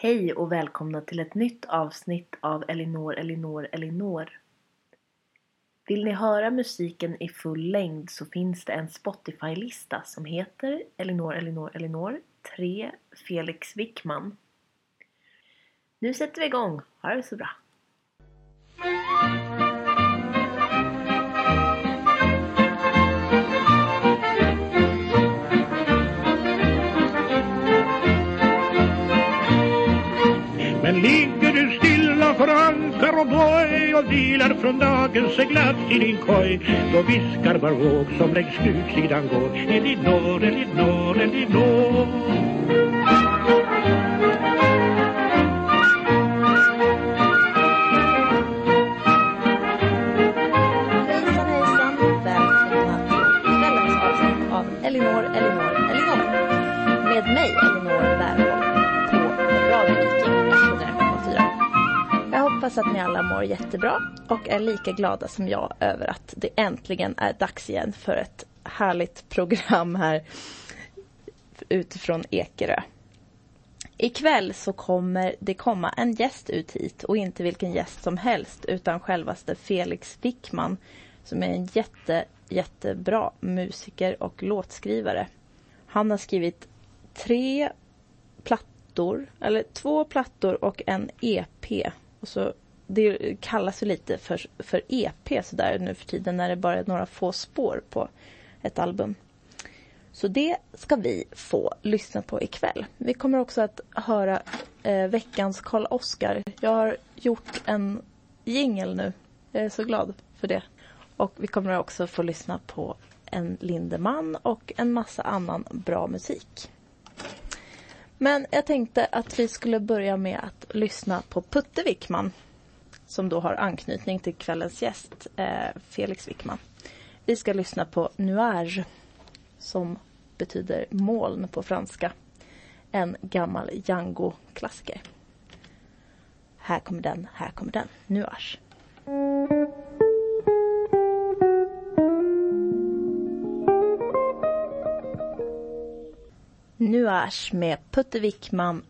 Hej och välkomna till ett nytt avsnitt av Elinor, Elinor, Elinor. Vill ni höra musiken i full längd så finns det en Spotify-lista som heter Elinor, Elinor, Elinor 3 Felix Wickman. Nu sätter vi igång. Ha det så bra. Ligger du stilla för ankar och boj och vilar från dagens seglats i din koj. Då viskar var våg som längs skutsidan går Elinor, Elinor, Elinor hoppas att ni alla mår jättebra och är lika glada som jag över att det äntligen är dags igen för ett härligt program här utifrån Ekerö. Ikväll så kommer det komma en gäst ut hit och inte vilken gäst som helst utan självaste Felix Wickman som är en jätte, jättebra musiker och låtskrivare. Han har skrivit tre plattor, eller två plattor och en EP. Och så, det kallas ju lite för, för EP sådär nu för tiden när det bara är några få spår på ett album. Så det ska vi få lyssna på ikväll. Vi kommer också att höra eh, veckans Karl Oskar. Jag har gjort en jingel nu. Jag är så glad för det. Och vi kommer också få lyssna på en Lindeman och en massa annan bra musik. Men jag tänkte att vi skulle börja med att lyssna på Putte Wickman som då har anknytning till kvällens gäst, eh, Felix Wickman. Vi ska lyssna på Nuage som betyder moln på franska. En gammal Django-klassiker. Här kommer den, här kommer den. Nuage. Nuage med Putte Wickman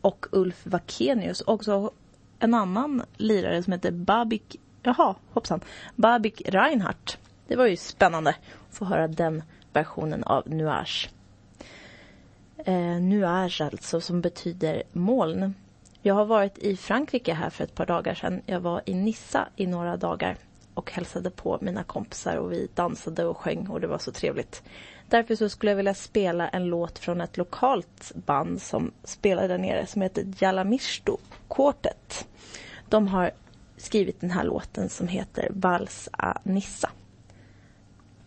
och Ulf Wakenius. Också en annan lirare som heter Babik, jaha, hoppsan, Babik Reinhardt. Det var ju spännande att få höra den versionen av Nuage. Eh, nuage alltså, som betyder moln. Jag har varit i Frankrike här för ett par dagar sedan. Jag var i Nissa i några dagar och hälsade på mina kompisar och vi dansade och sjöng och det var så trevligt. Därför så skulle jag vilja spela en låt från ett lokalt band som spelar där nere som heter Jalamisto Quartet. De har skrivit den här låten som heter Vals a Nissa.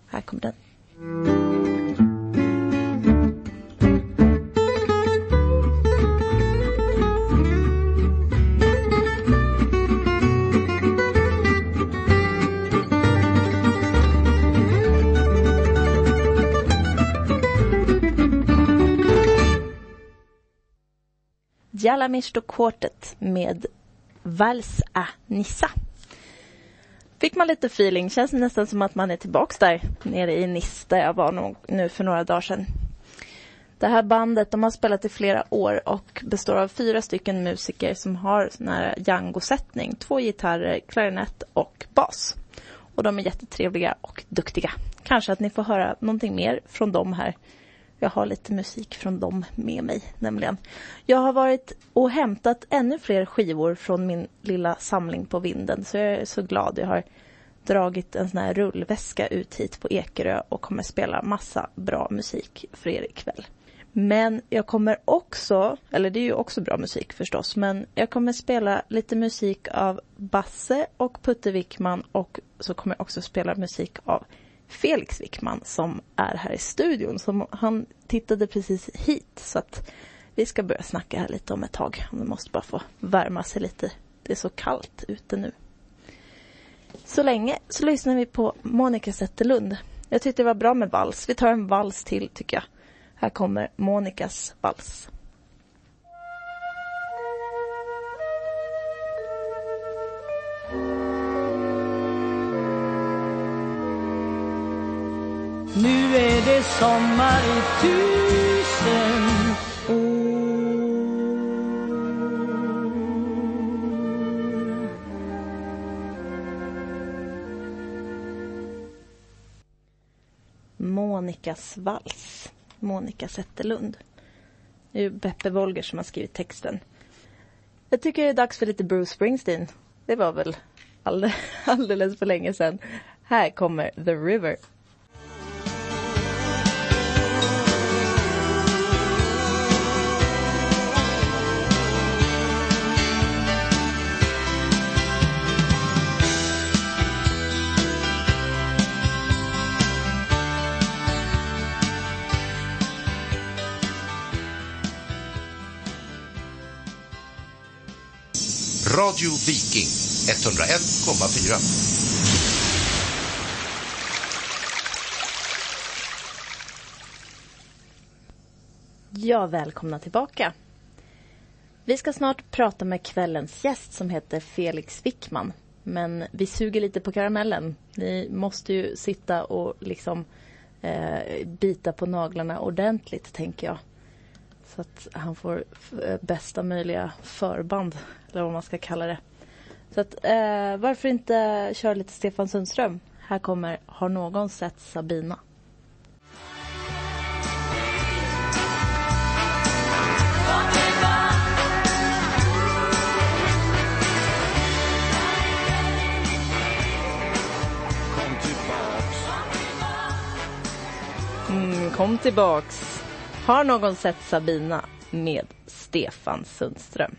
Här kommer den. Jalamisto Quartet med Vals a Nissa. Fick man lite feeling, känns nästan som att man är tillbaks där nere i Nice där jag var nog, nu för några dagar sedan. Det här bandet de har spelat i flera år och består av fyra stycken musiker som har sån här Django-sättning. Två gitarrer, klarinett och bas. Och de är jättetrevliga och duktiga. Kanske att ni får höra någonting mer från dem här jag har lite musik från dem med mig nämligen. Jag har varit och hämtat ännu fler skivor från min lilla samling på vinden så jag är så glad. Jag har dragit en sån här rullväska ut hit på Ekerö och kommer spela massa bra musik för er ikväll. Men jag kommer också, eller det är ju också bra musik förstås, men jag kommer spela lite musik av Basse och Putte Wickman och så kommer jag också spela musik av Felix Wickman som är här i studion. Som han tittade precis hit så att vi ska börja snacka här lite om ett tag. Han måste bara få värma sig lite. Det är så kallt ute nu. Så länge så lyssnar vi på Monica Zetterlund. Jag tyckte det var bra med vals. Vi tar en vals till tycker jag. Här kommer Monicas vals. Nu är det sommar i tusen år Monikas vals, Monica Zetterlund. Det är Beppe Wolger som har skrivit texten. Jag tycker det är dags för lite Bruce Springsteen. Det var väl alldeles för länge sedan. Här kommer The River. Radio Viking 101,4. Ja, välkomna tillbaka. Vi ska snart prata med kvällens gäst som heter Felix Wickman. Men vi suger lite på karamellen. Ni måste ju sitta och liksom eh, bita på naglarna ordentligt, tänker jag. Så att han får eh, bästa möjliga förband, eller vad man ska kalla det. Så att eh, varför inte köra lite Stefan Sundström? Här kommer Har någon sett Sabina? Kom tillbaks. Mm, kom tillbaks. Har någon sett Sabina med Stefan Sundström?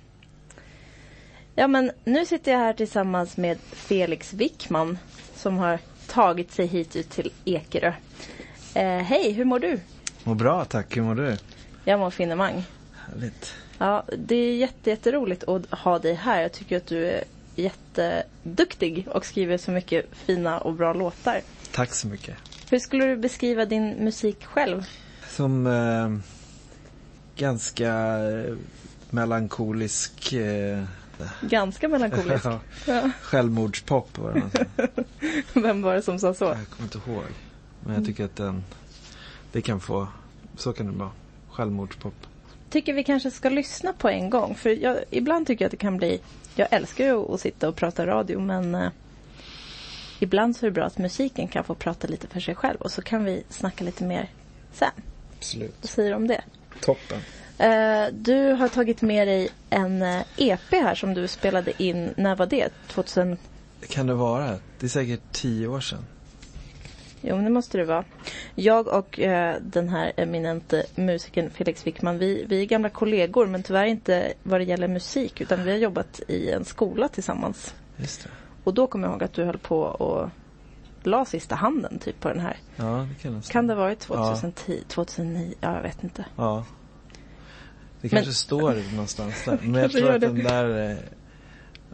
Ja, men nu sitter jag här tillsammans med Felix Wickman som har tagit sig hit ut till Ekerö. Eh, Hej, hur mår du? Mår bra tack, hur mår du? Jag mår finemang. Härligt. Ja, det är jätte, jätteroligt att ha dig här. Jag tycker att du är jätteduktig och skriver så mycket fina och bra låtar. Tack så mycket. Hur skulle du beskriva din musik själv? Som eh, ganska eh, melankolisk eh, Ganska melankolisk. ja, självmordspop var det som- Vem var det som sa så? Jag kommer inte ihåg. Men jag tycker att den, det kan få, så kan det vara. Självmordspop. Tycker vi kanske ska lyssna på en gång. För jag, ibland tycker jag att det kan bli... Jag älskar ju att sitta och prata radio men eh, ibland så är det bra att musiken kan få prata lite för sig själv och så kan vi snacka lite mer sen. Absolut. Vad säger du om det? Toppen. Eh, du har tagit med dig en eh, EP här som du spelade in, när var det? 2000? Kan det vara? Det är säkert tio år sedan. Jo, men det måste det vara. Jag och eh, den här eminente musikern Felix Wickman, vi, vi är gamla kollegor men tyvärr inte vad det gäller musik utan vi har jobbat i en skola tillsammans. Just det. Och då kommer jag ihåg att du höll på och la sista handen typ på den här. Ja, det kan det Kan det ha varit 2010, 2009? Ja, jag vet inte. Ja. Det Men- kanske står någonstans där. Men jag tror att den där, eh,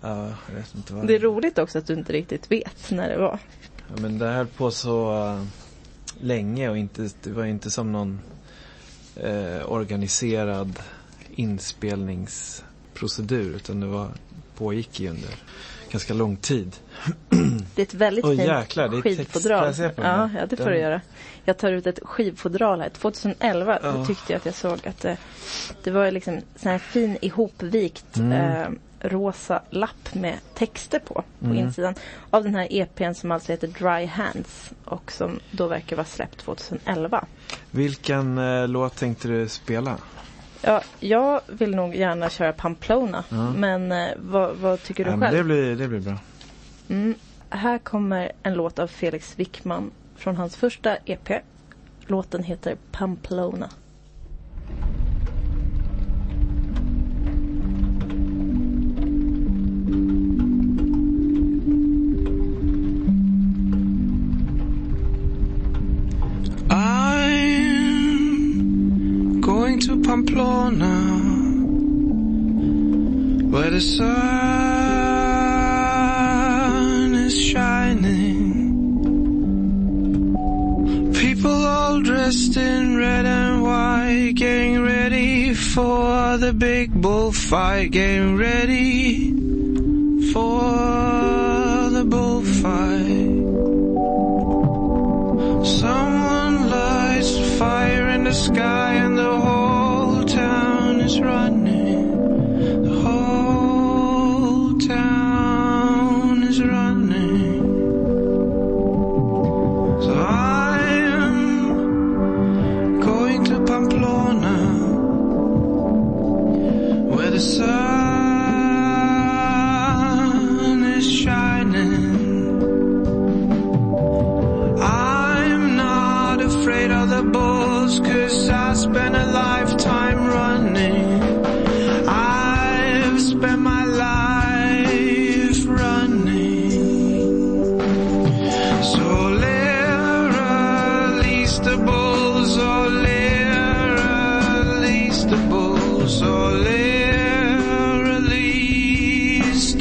ja, jag vet inte vad Det är roligt också att du inte riktigt vet när det var. Ja, men det höll på så uh, länge och inte, det var inte som någon eh, organiserad inspelningsprocedur utan det var, pågick ju under ganska lång tid. Det är ett väldigt Åh, fint jäklar, det är text. skivfodral. Får jag ja, ja, det får Den- du göra. Jag tar ut ett skivfodral här. 2011 då Ja. tyckte jag att jag såg att det, det var liksom sån här fin ihopvikt Mm. eh, rosa lapp med texter på, på Mm. insidan av den här EPn som alltså heter Dry Hands och som då verkar vara släppt 2011. Vilken eh, låt tänkte du spela? Ja, jag vill nog gärna köra Pamplona, Ja. men eh, vad, vad tycker du Ja, själv? det, blir, det blir bra. Mm. Här kommer en låt av Felix Wickman från hans första EP. Låten heter Pamplona. Going to Pamplona, where the sun is shining. People all dressed in red and white, getting ready for the big bullfight, getting ready for the bullfight. Someone fire in the sky and the whole town is running.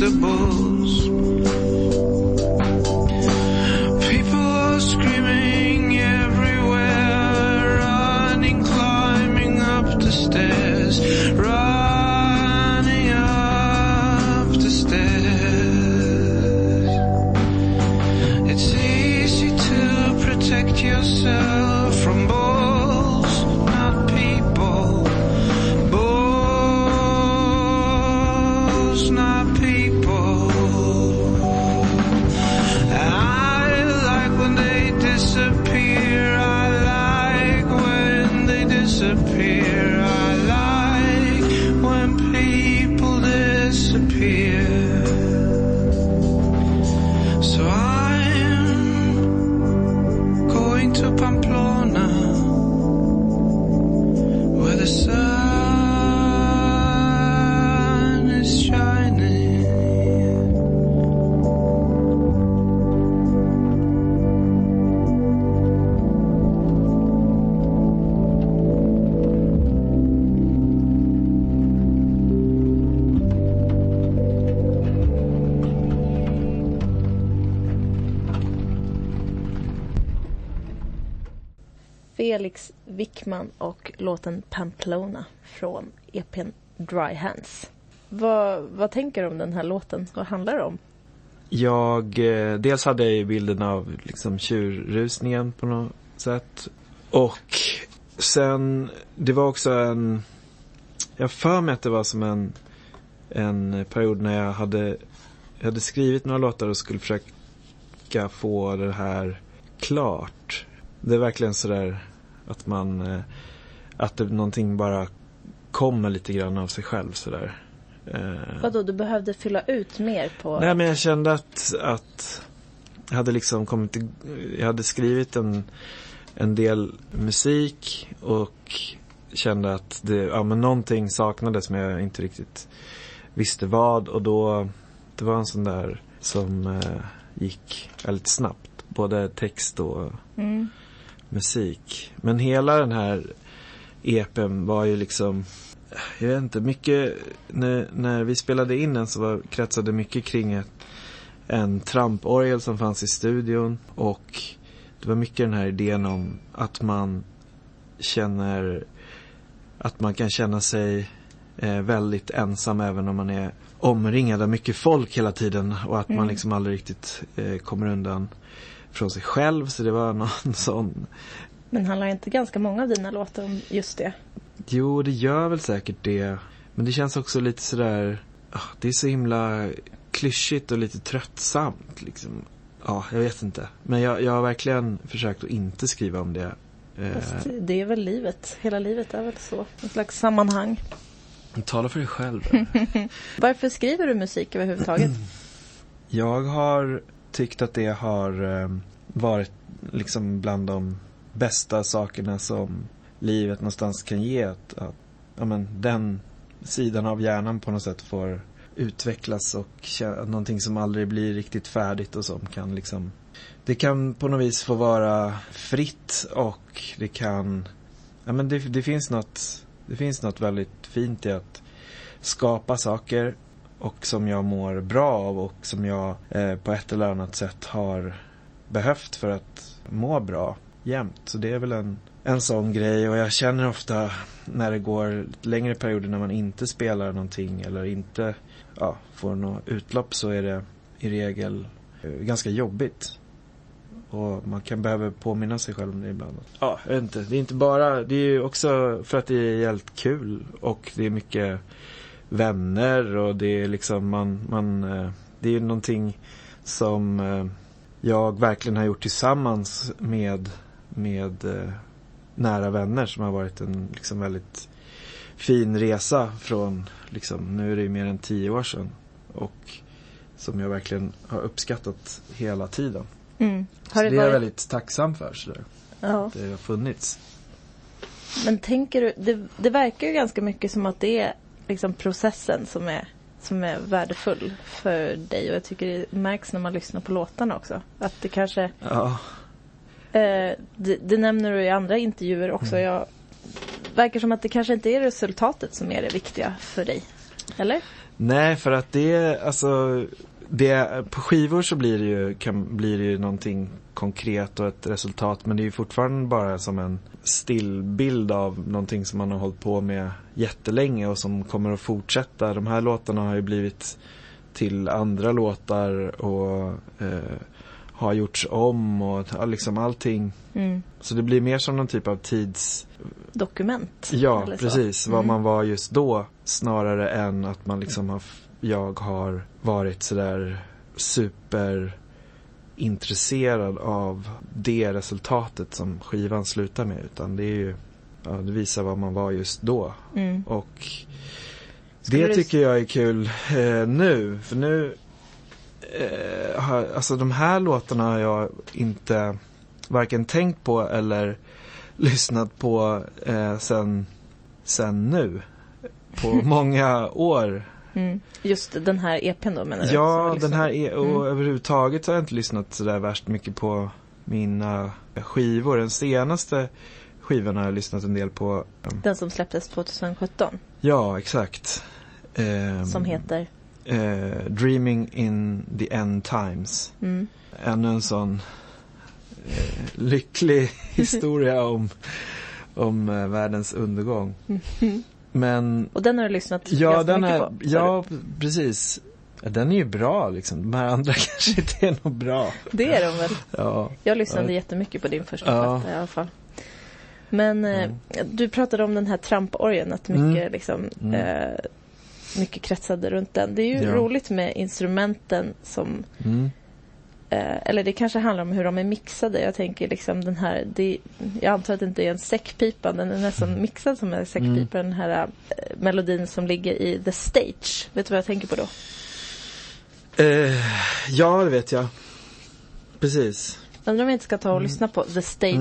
irresistible Wickman och låten Pamplona från EPn Dry Hands. Vad, vad tänker du om den här låten? Vad handlar det om? Jag, eh, dels hade jag ju bilden av liksom tjurrusningen på något sätt. Och sen, det var också en, jag för mig att det var som en, en period när jag hade, jag hade skrivit några låtar och skulle försöka få det här klart. Det är verkligen sådär att man, eh, att det, någonting bara kommer lite grann av sig själv sådär. Eh, Vadå, du behövde fylla ut mer på... Nej men jag kände att, att jag hade liksom kommit jag hade skrivit en, en del musik och kände att det, ja men någonting saknades men jag inte riktigt visste vad och då, det var en sån där som eh, gick väldigt snabbt. Både text och Mm. Musik. Men hela den här EPn var ju liksom jag vet inte, mycket när, när vi spelade in den så var, kretsade mycket kring ett, en tramporgel som fanns i studion och det var mycket den här idén om att man känner att man kan känna sig eh, väldigt ensam även om man är omringad av mycket folk hela tiden och att man liksom aldrig riktigt eh, kommer undan från sig själv så det var någon sån Men handlar inte ganska många av dina låtar om just det? Jo, det gör väl säkert det. Men det känns också lite sådär, ah, det är så himla klyschigt och lite tröttsamt liksom. Ja, jag vet inte. Men jag, jag har verkligen försökt att inte skriva om det. Fast Eh, det är väl livet. Hela livet är väl så. En slags sammanhang. tala för dig själv. Varför skriver du musik överhuvudtaget? jag har tyckt att det har eh, varit liksom bland de bästa sakerna som livet någonstans kan ge. Att, att ja, men, den sidan av hjärnan på något sätt får utvecklas och någonting som aldrig blir riktigt färdigt och som kan liksom det kan på något vis få vara fritt och det kan ja men det, det finns något det finns något väldigt fint i att skapa saker och som jag mår bra av och som jag eh, på ett eller annat sätt har behövt för att må bra jämt. Så det är väl en, en sån grej och jag känner ofta när det går längre perioder när man inte spelar någonting eller inte ja, får något utlopp så är det i regel eh, ganska jobbigt. Och man kan behöva påminna sig själv om det ibland. Ja, jag vet inte. Det är inte bara, det är ju också för att det är jävligt kul och det är mycket vänner och det är liksom man, man eh, det är ju någonting som eh, jag verkligen har gjort tillsammans med, med eh, nära vänner som har varit en liksom väldigt fin resa från, liksom, nu är det ju mer än tio år sedan. Och som jag verkligen har uppskattat hela tiden. Mm. Så Har det, det är jag varit... väldigt tacksam för sådär. ja. Det har funnits. Men tänker du, det, det verkar ju ganska mycket som att det är liksom processen som är, som är värdefull för dig och jag tycker det märks när man lyssnar på låtarna också. Att det kanske, Ja, eh, det, det nämner du i andra intervjuer också. Mm. Jag, verkar som att det kanske inte är resultatet som är det viktiga för dig. Eller? Nej, för att det är alltså det, på skivor så blir det ju, kan, blir det ju någonting konkret och ett resultat men det är ju fortfarande bara som en stillbild av någonting som man har hållit på med jättelänge och som kommer att fortsätta. De här låtarna har ju blivit till andra låtar och eh, har gjorts om och liksom allting. Mm. Så det blir mer som någon typ av tids Dokument. Ja, precis. Vad Mm. man var just då. Snarare än att man liksom har, jag har varit sådär super intresserad av det resultatet som skivan slutar med. Utan det är ju, ja, det visar vad man var just då. Mm. Och Skulle det du- tycker jag är kul eh, nu. För nu, eh, har, alltså de här låtarna har jag inte varken tänkt på eller lyssnat på eh, sen, sen nu. På många år. Mm. Just den här EPn då menar du? Ja, Som du den här på? och Mm. överhuvudtaget har jag inte lyssnat sådär värst mycket på mina skivor. Den senaste skivan har jag lyssnat en del på. Den som släpptes 2017. Ja, exakt. Ehm, Som heter? eh, Dreaming in the End Times. Mm. Ännu en sån eh, lycklig historia om, om eh, världens undergång. Men Och den har du lyssnat ja, ganska den mycket är, på? ja precis. Ja, Den är ju bra liksom. De här andra kanske inte är något bra. Det är de väl? Ja, Jag lyssnade Ja. jättemycket på din första Ja. platta i alla fall. Men eh, du pratade om den här tramporgeln, att mycket, Mm. liksom, Mm. eh, mycket kretsade runt den. Det är ju Ja. roligt med instrumenten som mm. Eh, eller det kanske handlar om hur de är mixade. Jag tänker liksom den här, det, jag antar att det inte är en säckpipa, den är nästan Mm. mixad som en säckpipa. Den här eh, melodin som ligger i The Stage. Vet du vad jag tänker på då? eh, ja, det vet jag. Precis. Undrar om vi inte ska ta och lyssna på The Stage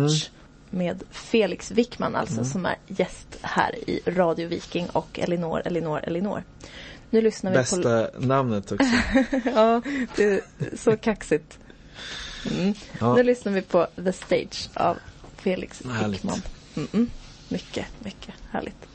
Mm. med Felix Wickman alltså som är gäst här i Radio Viking och Elinor, Elinor, Elinor. Nu lyssnar vi på... Bästa namnet också. ja, det är så kaxigt. Mm. Ja. Nu lyssnar vi på The Stage av Felix Härligt. Wickman. Mm-mm. Mycket, mycket härligt.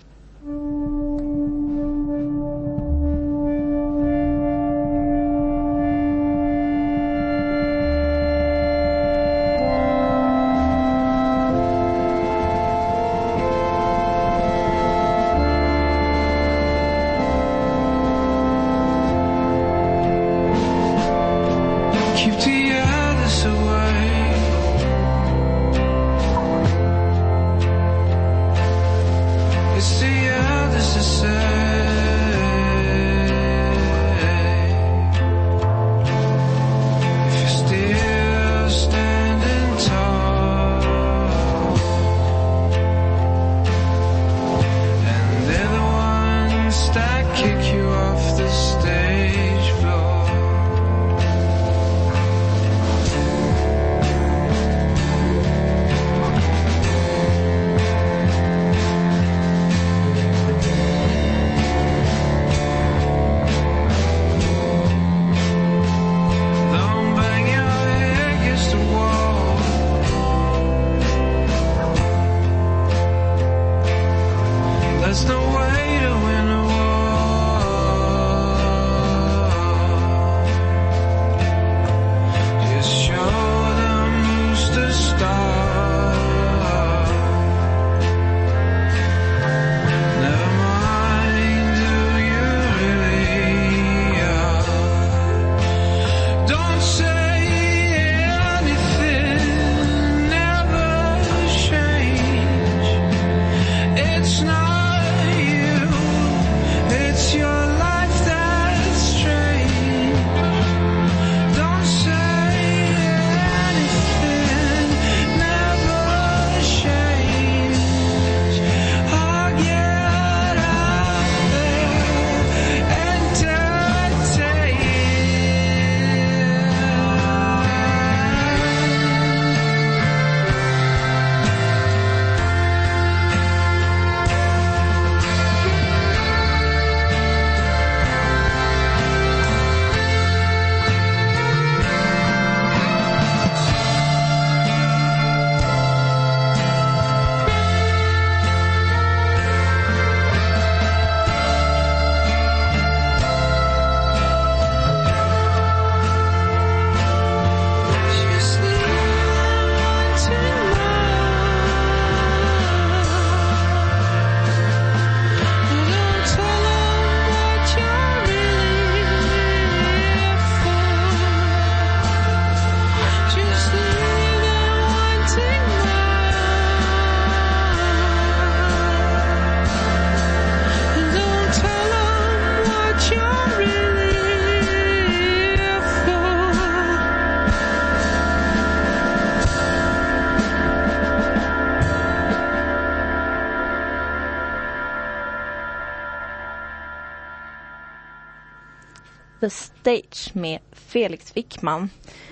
The Stage med Felix Wickman.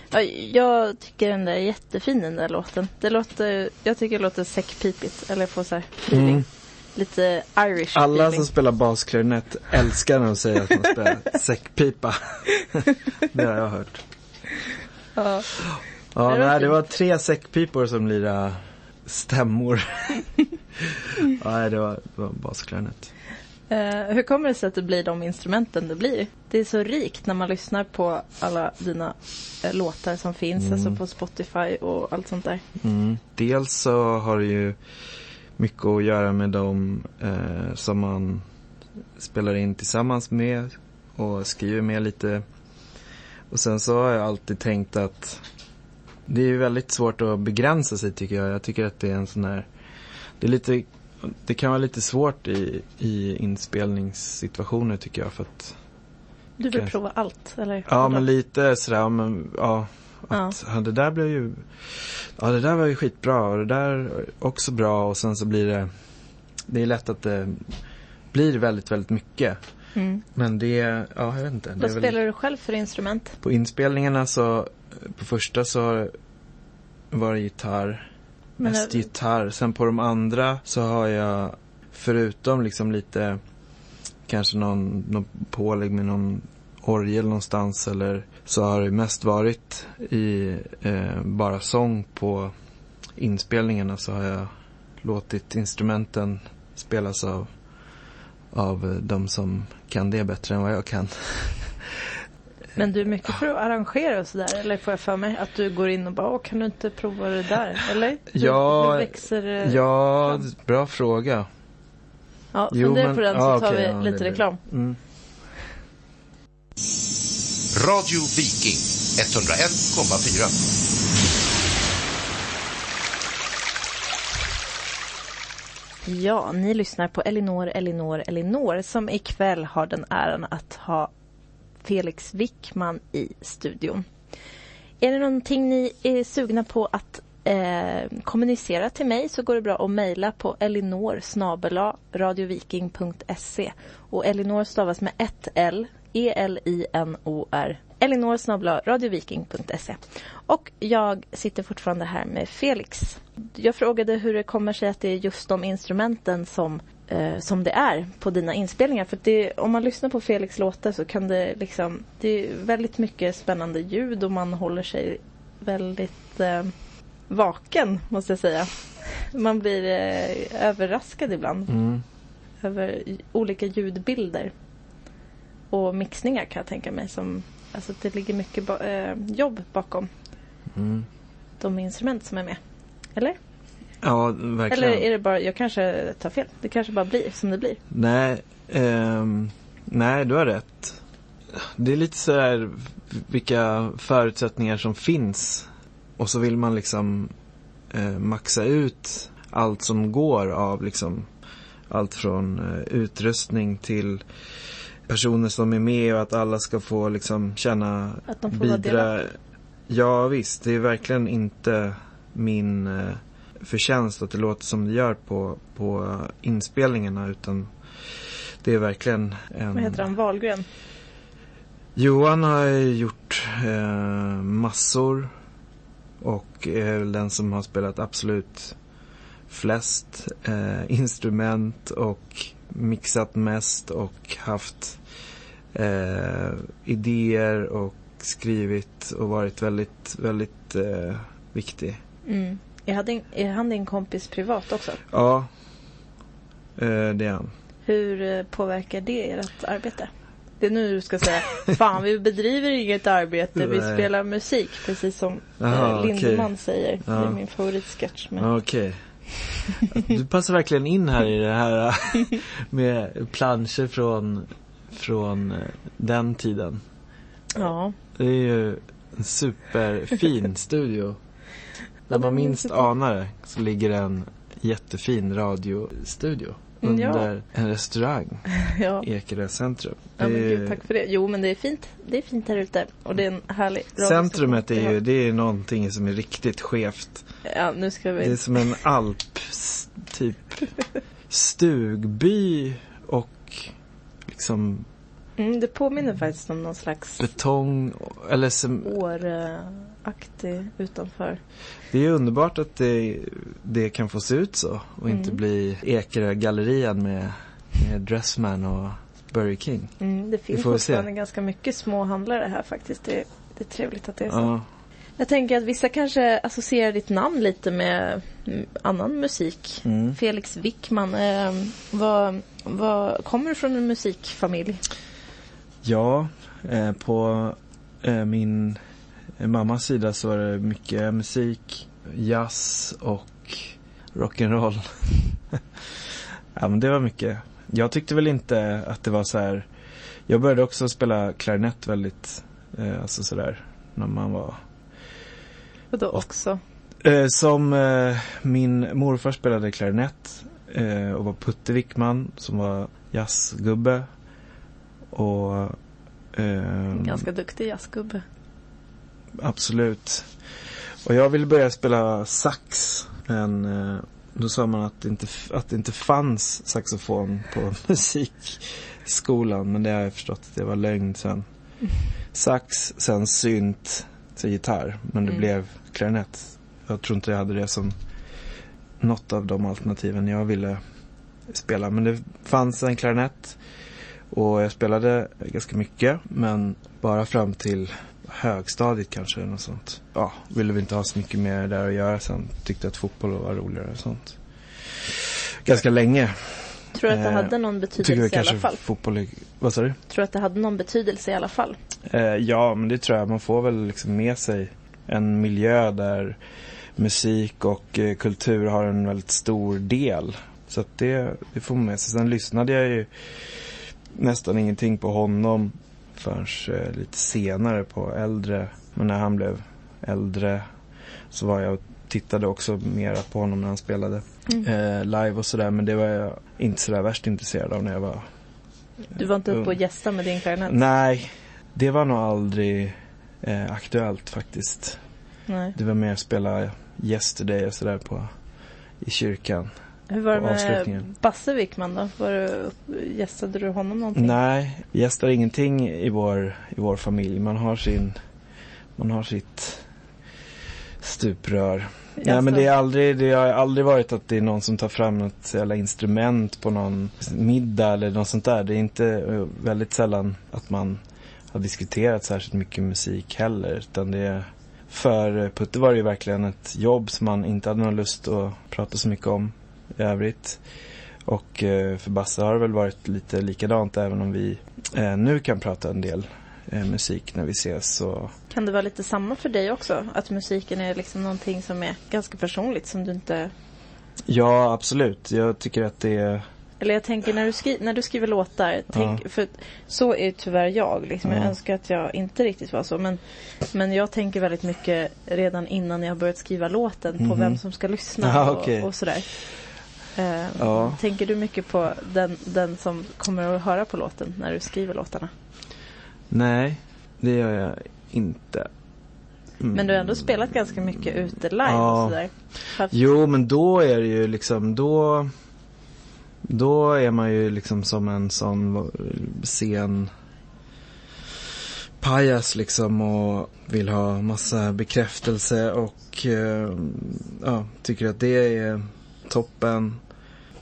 Ja, Jag tycker den där är jättefin den där låten. Det låter, jag tycker det låter säckpipigt. Eller får så här feeling. Mm. Lite Irish Alla feeling. som spelar basklarinett älskar när de säger att man spelar säckpipa. det har jag hört. Ja. Ja, Det var nej, det var tre säckpipor som lirade stämmor. nej, det var, det var basklarinett. Eh, hur kommer det sig att det blir de instrumenten det blir? Det är så rikt när man lyssnar på alla dina eh, låtar som finns, Mm. alltså på Spotify och allt sånt där. Mm. Dels så har det ju mycket att göra med de eh, som man spelar in tillsammans med och skriver med lite. Och sen så har jag alltid tänkt att det är ju väldigt svårt att begränsa sig tycker jag. Jag tycker att det är en sån här, det är lite, det kan vara lite svårt i, i inspelningssituationer tycker jag för att Du vill Kanske. prova allt, eller? Ja men lite sådär, ja, men ja. Att, ja. det där blev ju, ja det där var ju skitbra och det där också bra och sen så blir det, det är lätt att det blir väldigt, väldigt mycket. Mm. Men det, ja jag vet inte. Vad är väl, spelar du själv för instrument? på inspelningarna så, på första så var det gitarr, Men, mest eh, gitarr. Sen på de andra så har jag, förutom liksom lite, kanske någon, någon pålägg med någon orgel någonstans eller så har det mest varit i eh, bara sång på inspelningarna så har jag låtit instrumenten spelas av, av eh, de som kan det bättre än vad jag kan. Men du är mycket för att arrangera och sådär, eller får jag för mig att du går in och bara, Åh, kan du inte prova det där? Eller? Du, Ja, du växer... eh, Ja, fram. bra fråga. ja jo, fundera men- på den så ja, tar okej, vi ja, lite reklam. Mm. Radio Viking 101,4. Ja, ni lyssnar på Elinor, Elinor, Elinor som ikväll har den äran att ha Felix Wickman i studion. Är det någonting ni är sugna på att eh, kommunicera till mig så går det bra att mejla på elinor radioviking.se och Elinor stavas med ett L, E-L-I-N-O-R. Elinor radioviking.se. Och jag sitter fortfarande här med Felix. Jag frågade hur det kommer sig att det är just de instrumenten som, eh, som det är på dina inspelningar. För det, om man lyssnar på Felix låtar så kan det liksom, det är väldigt mycket spännande ljud och man håller sig väldigt eh, vaken måste jag säga. Man blir eh, överraskad ibland Mm. över olika ljudbilder. Och mixningar kan jag tänka mig som, alltså det ligger mycket ba- eh, jobb bakom Mm. de instrument som är med. Eller? Ja, verkligen. Eller är det bara, jag kanske tar fel. Det kanske bara blir som det blir. Nej, ehm, nej du har rätt. Det är lite så här vilka förutsättningar som finns. Och så vill man liksom eh, maxa ut allt som går av liksom allt från eh, utrustning till personer som är med och att alla ska få liksom känna Att de får vara bidra. Ja visst, det är verkligen inte min eh, förtjänst att det låter som det gör på, på inspelningarna utan det är verkligen en... Vad heter han? Wahlgren? Johan har gjort eh, massor och är väl den som har spelat absolut flest eh, instrument och mixat mest och haft eh, idéer och skrivit och varit väldigt, väldigt eh, viktig. Mm. Är, han din, är han din kompis privat också? Ja, eh, det är han. Hur eh, påverkar det ert arbete? Det är nu du ska säga, fan vi bedriver inget arbete, vi spelar musik. Precis som eh, Lindemann okej. säger. Det Ja. är min favoritsketch. Men... Okej. Du passar verkligen in här i det här med planscher från, från den tiden. Ja. Det är ju en superfin studio. Den man minst anar det så ligger en jättefin radiostudio. Mm, ja. under en restaurang, Ja. Ekerö centrum. Ja, men gud, tack för det. Jo, men det är fint. Det är fint här ute. Och det är en härlig Centrumet är ju, det är någonting som är riktigt skevt. Ja, nu ska Det är vi... som en alp, typ stugby och liksom Mm, det påminner faktiskt om någon slags betong. Eller som, Åre-aktig utanför. det är underbart att det, det kan få se ut så och inte Mm. bli Ekerö-gallerian med, med Dressman och Burger King. Mm, det finns vi fortfarande ganska mycket små handlare här faktiskt. Det, det är trevligt att det är så. Ja, Jag tänker att vissa kanske associerar ditt namn lite med annan musik. mm. Felix Wickman. Eh, vad, vad, kommer du från en musikfamilj? ja eh, på eh, min mammas sida så var det mycket musik, jazz och rock'n'roll. ja men det var mycket. Jag tyckte väl inte att det var så här. Jag började också spela klarinett väldigt, eh, alltså sådär, när man var Och då Och- också? Eh, som eh, min morfar spelade klarinett eh, och var Putte Wickman som var jazzgubbe. Och eh, Ganska duktig jazzgubbe. Absolut. Och jag ville börja spela sax. Men eh, då sa man att det, inte, att det inte fanns saxofon på musikskolan. Men det har jag förstått att det var lögn sen. Sax, sen synt, sen gitarr. Men det Mm. blev klarinett. Jag tror inte jag hade det som något av de alternativen jag ville spela. Men det fanns en klarinett. Och jag spelade ganska mycket. Men bara fram till högstadiet kanske. eller Något sånt. Ja, ville vi inte ha så mycket mer där att göra sen. Tyckte att fotboll var roligare och sånt. Ganska länge. Tror du att det Eh, hade någon betydelse jag i alla fall? fotboll är... Vad sa du? Tror du att det hade någon betydelse i alla fall? Eh, ja, men det tror jag. Man får väl liksom med sig en miljö där musik och eh, kultur har en väldigt stor del. Så att det, det får man med sig. Sen lyssnade jag ju nästan ingenting på honom förrän eh, lite senare på äldre. Men när han blev äldre så var jag och tittade också mera på honom när han spelade Mm. eh, live och sådär. Men det var jag inte sådär värst intresserad av när jag var Du var inte uppe och ung. gästade med din klarinett? Nej, det var nog aldrig eh, aktuellt faktiskt. Nej. Det var mer spela Yesterday och sådär på i kyrkan. Hur var det med. Basse Wickman då? Var du, gästade du honom någonting? Nej, vi gästar ingenting i vår, i vår familj. Man har sin, man har sitt stuprör. Nej men det, är aldrig, det har aldrig varit att det är någon som tar fram något jävla instrument på någon middag eller något sånt där. Det är inte eh, väldigt sällan att man har diskuterat särskilt mycket musik heller. Utan det är, för Putte var det ju verkligen ett jobb som man inte hade någon lust att prata så mycket om i övrigt. Och eh, för Basse har det väl varit lite likadant även om vi eh, nu kan prata en del eh, musik när vi ses. Så Kan det vara lite samma för dig också? Att musiken är liksom någonting som är ganska personligt som du inte... ja, absolut. Jag tycker att det är Eller jag tänker när du, skri... när du skriver låtar, tänk... för så är tyvärr jag. Liksom. Jag Ja. önskar att jag inte riktigt var så. Men, men jag tänker väldigt mycket redan innan jag har börjat skriva låten på Mhm. vem som ska lyssna Ja, och, okej. och sådär. Eh, Ja. Tänker du mycket på den, den som kommer att höra på låten när du skriver låtarna? Nej, det gör jag inte. Mm. Men du har ändå spelat ganska mycket ute live Ja. och sådär. Haft- Jo, men då är det ju liksom, då Då är man ju liksom som en sån scen pajas liksom och vill ha massa bekräftelse och eh, ja, tycker att det är toppen.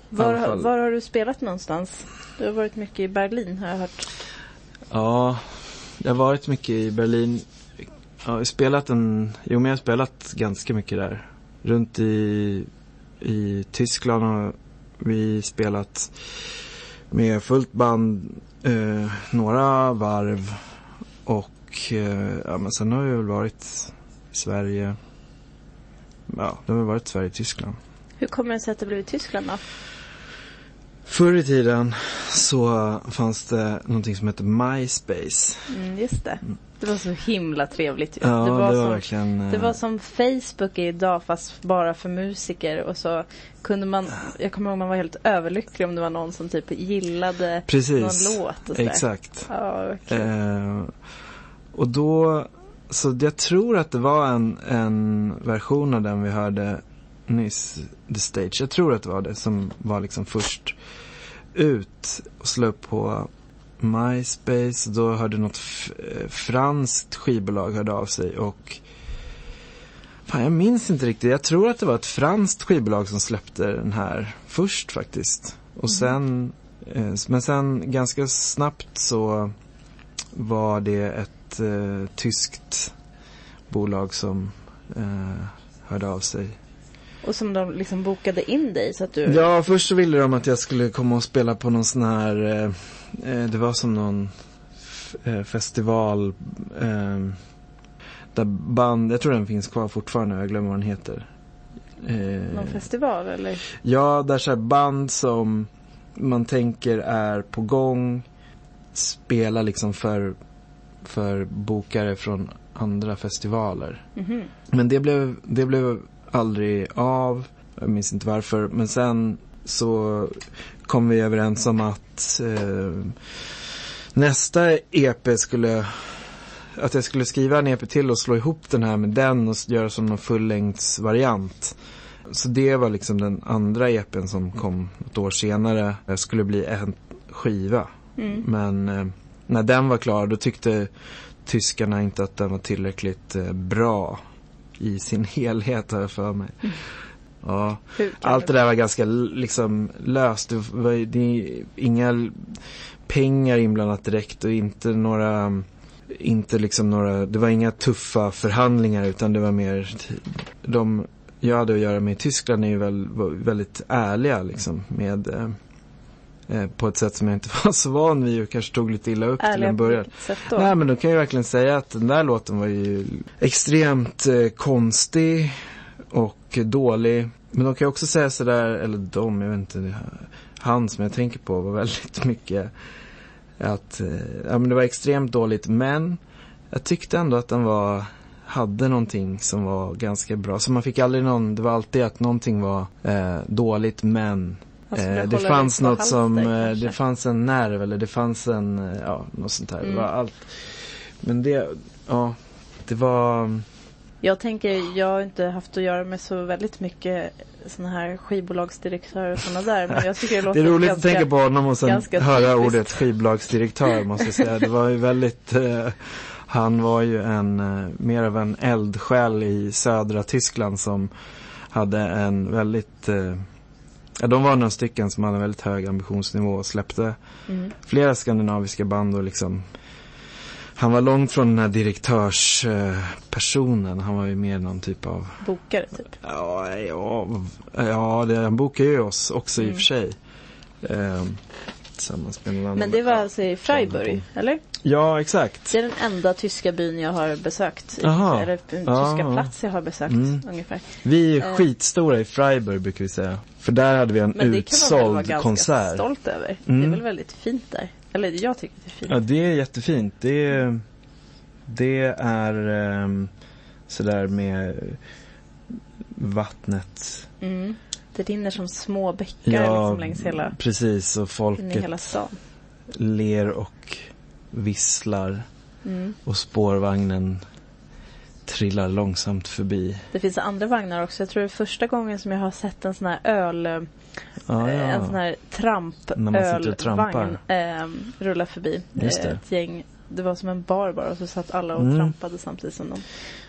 Var, var har du spelat någonstans? Du har varit mycket i Berlin har jag hört. Ja, jag har varit mycket i Berlin. Ja, jag har spelat en, jo men jag har spelat ganska mycket där. Runt i, i Tyskland har vi spelat med fullt band eh, några varv. Och eh, ja, men sen har vi väl varit i Sverige. Ja, det har väl varit Sverige och Tyskland. Hur kommer det sig att det blev i Tyskland då? Förr i tiden så fanns det någonting som hette MySpace. Mm, just det. Det var så himla trevligt. ju. Ja, det var, som, verkligen... eh, det var som Facebook är idag fast bara för musiker och så kunde man, jag kommer ihåg man var helt överlycklig om det var någon som typ gillade Precis. någon låt och sådär. Exakt. Ja, verkligen. Eh, och då, så jag tror att det var en, en version av den vi hörde nyss, The Stage. Jag tror att det var det som var liksom först ut och slå upp på MySpace. Då hörde något eh, franskt skivbolag hörde av sig och Fan, jag minns inte riktigt. Jag tror att det var ett franskt skivbolag som släppte den här först faktiskt. Och sen, eh, men sen ganska snabbt så var det ett eh, tyskt bolag som eh, hörde av sig. Och som de liksom bokade in dig så att du... Ja, först så ville de att jag skulle komma och spela på någon sån här, eh, eh, det var som någon eh, festival eh, där band, jag tror den finns kvar fortfarande, jag glömmer vad den heter. Eh, Någon festival eller? Ja, där så band som man tänker är på gång spelar liksom för, för bokare från andra festivaler. Mhm. Men det blev, det blev aldrig av. Jag minns inte varför. Men sen så kom vi överens om att eh, nästa EP skulle att jag skulle skriva en EP till och slå ihop den här med den och göra som någon fullängdsvariant. Så det var liksom den andra EPn som kom ett år senare. Det skulle bli en skiva. Mm. Men eh, när den var klar då tyckte tyskarna inte att den var tillräckligt eh, bra i sin helhet har jag för mig. Ja, Hur kan allt det där var ganska liksom löst. Det var det är inga pengar inblandat direkt och inte några inte liksom några, det var inga tuffa förhandlingar utan det var mer de jag hade att göra med i Tyskland är ju väl, väldigt ärliga liksom med eh, på ett sätt som jag inte var så van vid och kanske tog lite illa upp till Ärliga en på början. då? Nej men då kan jag verkligen säga att den där låten var ju extremt eh, konstig och dålig. Men de kan ju också säga sådär, eller de, jag vet inte, han som jag tänker på var väldigt mycket att, eh, ja men det var extremt dåligt men jag tyckte ändå att den var, hade någonting som var ganska bra. Så man fick aldrig någon, det var alltid att någonting var eh, dåligt men Eh, det hålla fanns något som, eh, kanske. det fanns en nerv eller det fanns en, eh, ja, något sånt här. Mm. Det var allt. Men det, ja, det var, Jag tänker, jag har inte haft att göra med så väldigt mycket såna här skivbolagsdirektörer och sådana där. Men jag tycker det det låter är roligt ganska... att tänka på honom och sen höra typiskt. ordet skivbolagsdirektör måste jag säga. Det var ju väldigt, eh, han var ju en, eh, mer av en eldsjäl i södra Tyskland som hade en väldigt, eh, ja de var några stycken som hade en väldigt hög ambitionsnivå och släppte Mm. flera skandinaviska band och liksom han var långt från den här direktörspersonen. Han var ju mer någon typ av Bokare typ. Ja, ja, ja det, han bokar ju oss också i Mm. och för sig. Ehm, tillsammans med någon annan. Men det var alltså i Freiburg, eller? Ja, exakt. Det är den enda tyska byn jag har besökt. Jaha. Eller den tyska ja. plats jag har besökt Mm. ungefär. Vi är Eh. skitstora i Freiburg brukar vi säga. För där hade vi en Men det kan man väl vara utsåld ganska konsert. stolt över. Det är Mm. väl väldigt fint där. Eller jag tycker det är fint. Ja, det är jättefint. Det är, det är um, sådär med vattnet. Mm. Det rinner som små bäckar Ja, liksom längs hela, precis. Och folket hela stan. ler och visslar. Mm. Och spårvagnen trillar långsamt förbi. Det finns andra vagnar också. Jag tror det är första gången som jag har sett en sån här öl... Ja, eh, En sån ja. här tramp När man sitter och trampar. eh, rulla förbi. Just det. Eh, Ett gäng. Det var som en bar bara och så satt alla och Mm. trampade samtidigt som de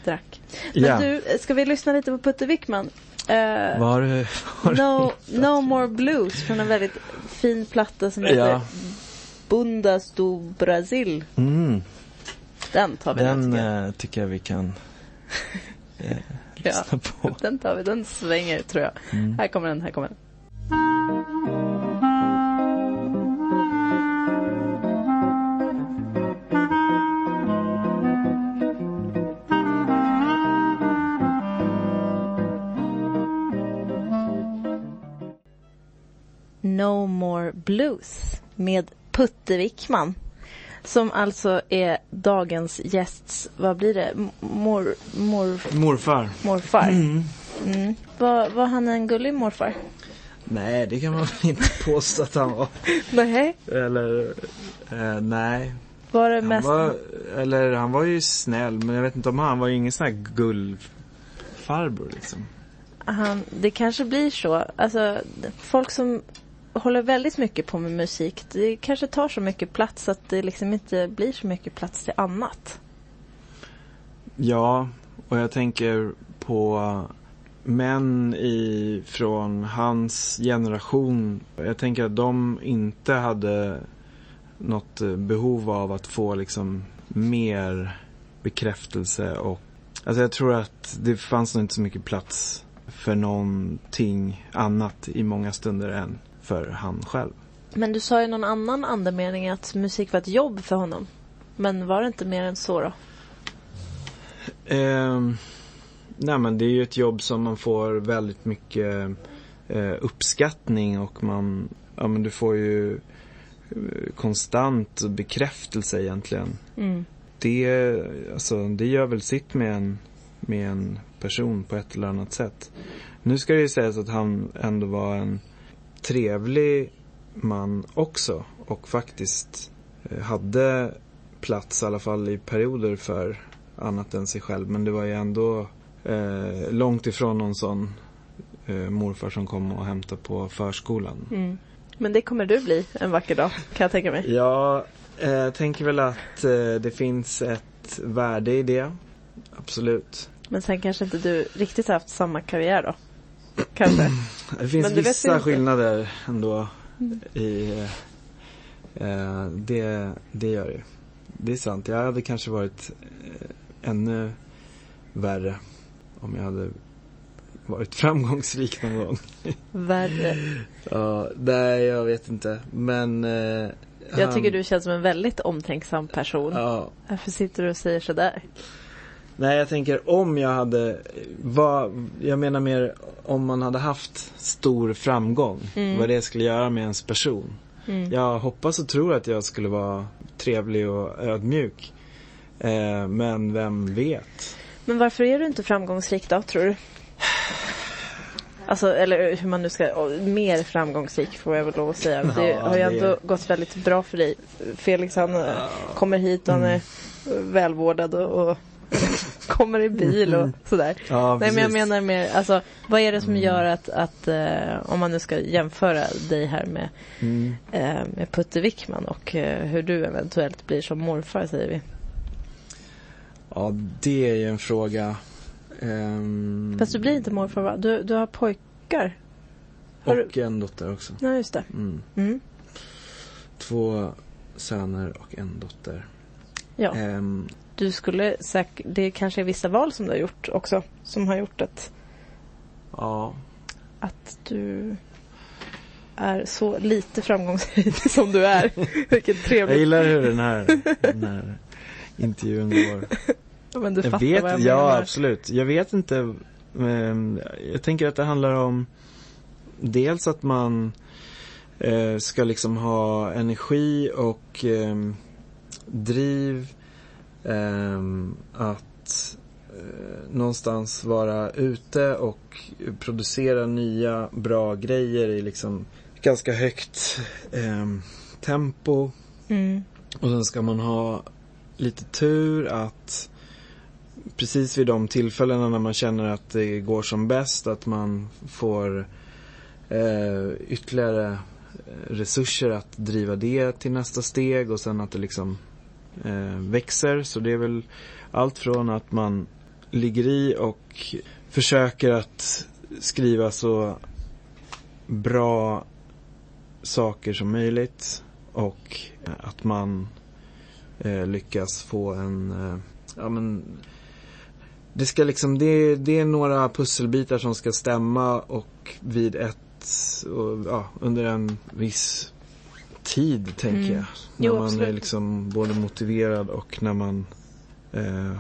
drack. Men ja. du, eh, ska vi lyssna lite på Putte Wickman? Du, har du no, no More Blues från en väldigt fin platta som heter Ja. Bundas do Brasil. Mm, Den tar vi den jag. eh, tycker jag vi kan eh, Ja. lyssna på. Den tar vi, den svänger tror jag. Mm. Här kommer den, här kommer den. No More Blues med Putte Wickman. Som alltså är dagens gästs, vad blir det? Mor, mor, Morfar. morfar. Mm. Var, var han en gullig morfar? Nej, det kan man inte påstå att han var. Nej. Eller, eh, nej. Var det Han mest... var, eller han var ju snäll, men jag vet inte om han var ju ingen sån här gullfarbror liksom. Han, det kanske blir så. Alltså, folk som håller väldigt mycket på med musik, det kanske tar så mycket plats att det liksom inte blir så mycket plats till annat. Ja, och jag tänker på män i, från hans generation. Jag tänker att de inte hade något behov av att få liksom mer bekräftelse och alltså jag tror att det fanns nog inte så mycket plats för någonting annat i många stunder än för han själv. Men du sa ju någon annan andemening att musik var ett jobb för honom. Men var det inte mer än så då? Ehm, nej men det är ju ett jobb som man får väldigt mycket eh, uppskattning och man, ja men du får ju eh, konstant bekräftelse egentligen. Mm. Det, alltså, det gör väl sitt med en, med en person på ett eller annat sätt. Nu ska det ju sägas att han ändå var en trevlig man också och faktiskt eh, hade plats i alla fall i perioder för annat än sig själv. Men det var ju ändå eh, långt ifrån någon sån eh, morfar som kom och hämtade på förskolan. Mm. Men det kommer du bli en vacker dag, kan jag tänka mig. Jag eh, tänker väl att eh, det finns ett värde i det. Absolut. Men sen kanske inte du riktigt har haft samma karriär då? Kanske. Det finns Men vissa skillnader ändå i eh, eh, det, det gör det. Det är sant. Jag hade kanske varit eh, ännu värre om jag hade varit framgångsrik någon gång. Värre. Ja, nej jag vet inte. Men eh, Jag han- tycker du känns som en väldigt omtänksam person. Ja, Varför sitter du och säger sådär? Nej, jag tänker om jag hade, vad, jag menar mer om man hade haft stor framgång. Mm. Vad det skulle göra med ens person. Mm. Jag hoppas och tror att jag skulle vara trevlig och ödmjuk. Eh, men vem vet? Men varför är du inte framgångsrik då, tror du? Alltså, eller hur man nu ska, mer framgångsrik får jag väl lov att säga. Det Ja, har ju ändå gått väldigt bra för dig. Felix han eh, kommer hit och han är välvårdad och, och kommer i bil och sådär. Ja, Nej men jag menar mer, alltså vad är det som gör att, att eh, om man nu ska jämföra dig här med, Mm. eh, med Putte Wickman och eh, hur du eventuellt blir som morfar säger vi. Ja, det är ju en fråga. Ehm, Fast du blir inte morfar va? Du, du har pojkar? har du- och en dotter också. Ja just det. Mm. Mm. Två söner och en dotter. Ja. Ehm, Du skulle säkert, det kanske är vissa val som du har gjort också som har gjort att, ja, att du är så lite framgångsrik som du är. Vilket jag trevligt. gillar hur den här, den här intervjun går. Men du jag fattar vet, vad jag ja menar. absolut. Jag vet inte. ehm, jag tänker att det handlar om dels att man eh, ska liksom ha energi och ehm, driv. Ehm, att eh, någonstans vara ute och producera nya bra grejer i liksom ganska högt ehm, tempo. Mm. Och sen ska man ha lite tur att precis vid de tillfällena när man känner att det går som bäst att man får eh, ytterligare eh, resurser att driva det till nästa steg och sen att det liksom Eh, växer. Så det är väl allt från att man ligger i och försöker att skriva så bra saker som möjligt och eh, att man eh, lyckas få en, eh, ja men det ska liksom, det, det är några pusselbitar som ska stämma och vid ett, och, ja, under en viss tid tänker Mm. jag. När Jo, man är absolut. liksom både motiverad och när man, eh,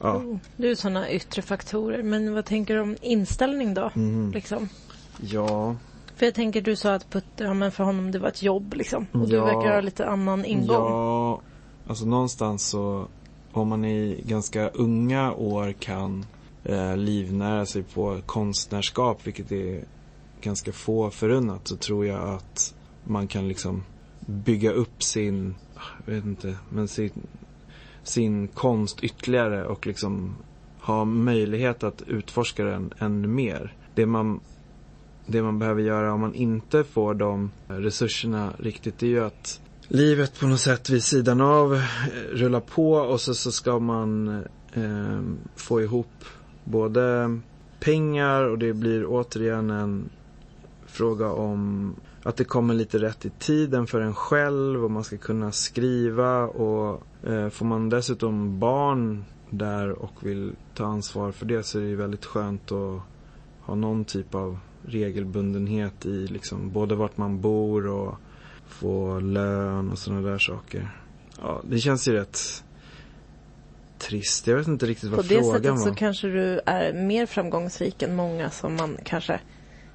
ja. Oh, det är sådana yttre faktorer. Men vad tänker du om inställning då? Mm. Liksom? Ja, För jag tänker du sa att Putte, ja men för honom det var ett jobb liksom. Och du Ja. verkar ha lite annan ingång. Ja, Alltså någonstans så, om man i ganska unga år kan eh, livnära sig på konstnärskap, vilket är ganska få förunnat, så tror jag att man kan liksom bygga upp sin, jag vet inte, men sin, sin konst ytterligare och liksom ha möjlighet att utforska den ännu mer. Det man, det man behöver göra om man inte får de resurserna riktigt, det är ju att livet på något sätt vid sidan av eh, rullar på och så, så ska man eh, få ihop både pengar och det blir återigen en fråga om att det kommer lite rätt i tiden för en själv och man ska kunna skriva och eh, får man dessutom barn där och vill ta ansvar för det så är det väldigt skönt att ha någon typ av regelbundenhet i liksom både vart man bor och få lön och sådana där saker. Ja, det känns ju rätt trist. Jag vet inte riktigt På vad det frågan sättet var. så kanske du är mer framgångsrik än många som man kanske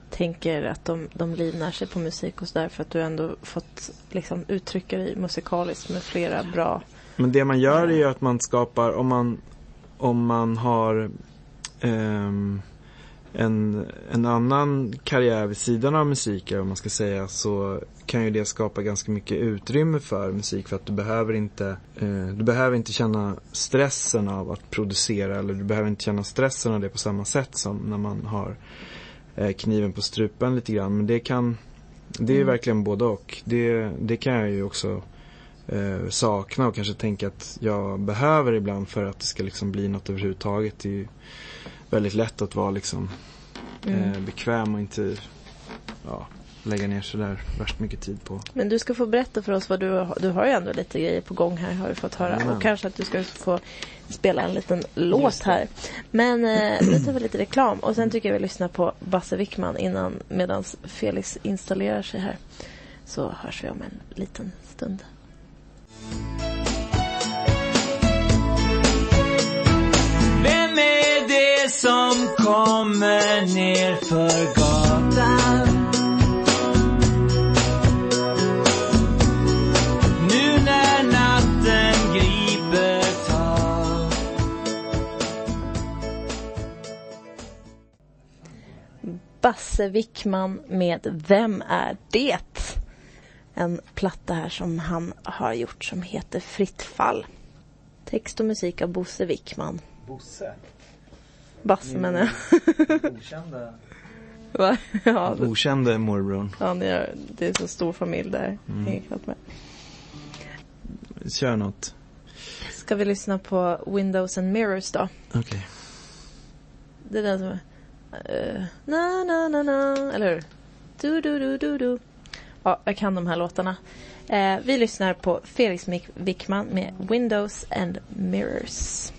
tänker att de, de livnär sig på musik och sådär för att du ändå fått liksom uttrycka dig musikaliskt med flera bra Men det man gör är ju att man skapar, om man, om man har ehm, en, en annan karriär vid sidan av musik, eller vad man ska säga, så kan ju det skapa ganska mycket utrymme för musik för att du behöver inte, eh, du behöver inte känna stressen av att producera eller du behöver inte känna stressen av det på samma sätt som när man har kniven på strupen lite grann. Men det kan, det är Mm. verkligen både och. Det, det kan jag ju också eh, sakna och kanske tänka att jag behöver ibland för att det ska liksom bli något överhuvudtaget. Det är ju väldigt lätt att vara liksom Mm. eh, bekväm och inte ja, lägga ner sådär värst mycket tid på. Men du ska få berätta för oss vad du har. Du har ju ändå lite grejer på gång här har vi fått höra. Jajamän. Och kanske att du ska få spela en liten låt här. Men eh, nu tar vi lite reklam och sen tycker jag vi lyssnar på Basse Wickman innan medan Felix installerar sig här. Så hörs vi om en liten stund. Vem är det som kommer ner för gatan? Basse Wickman med Vem är det? En platta här som han har gjort som heter Fritt fall. Text och musik av Bosse Wickman. Bosse? Basse menar jag. Okända? Va? Ja, det, Okände morbrorn. ja, ni har, det är så stor familj där. Mm. Hänger knappt med. Kör något. Ska vi lyssna på Windows and Mirrors då? Okej. Det är den som är... Uh, na, na, na, na, eller hur? Du, du, du, du, du. Ja, jag kan de här låtarna. Eh, vi lyssnar på Felix Wickman med Windows and Mirrors.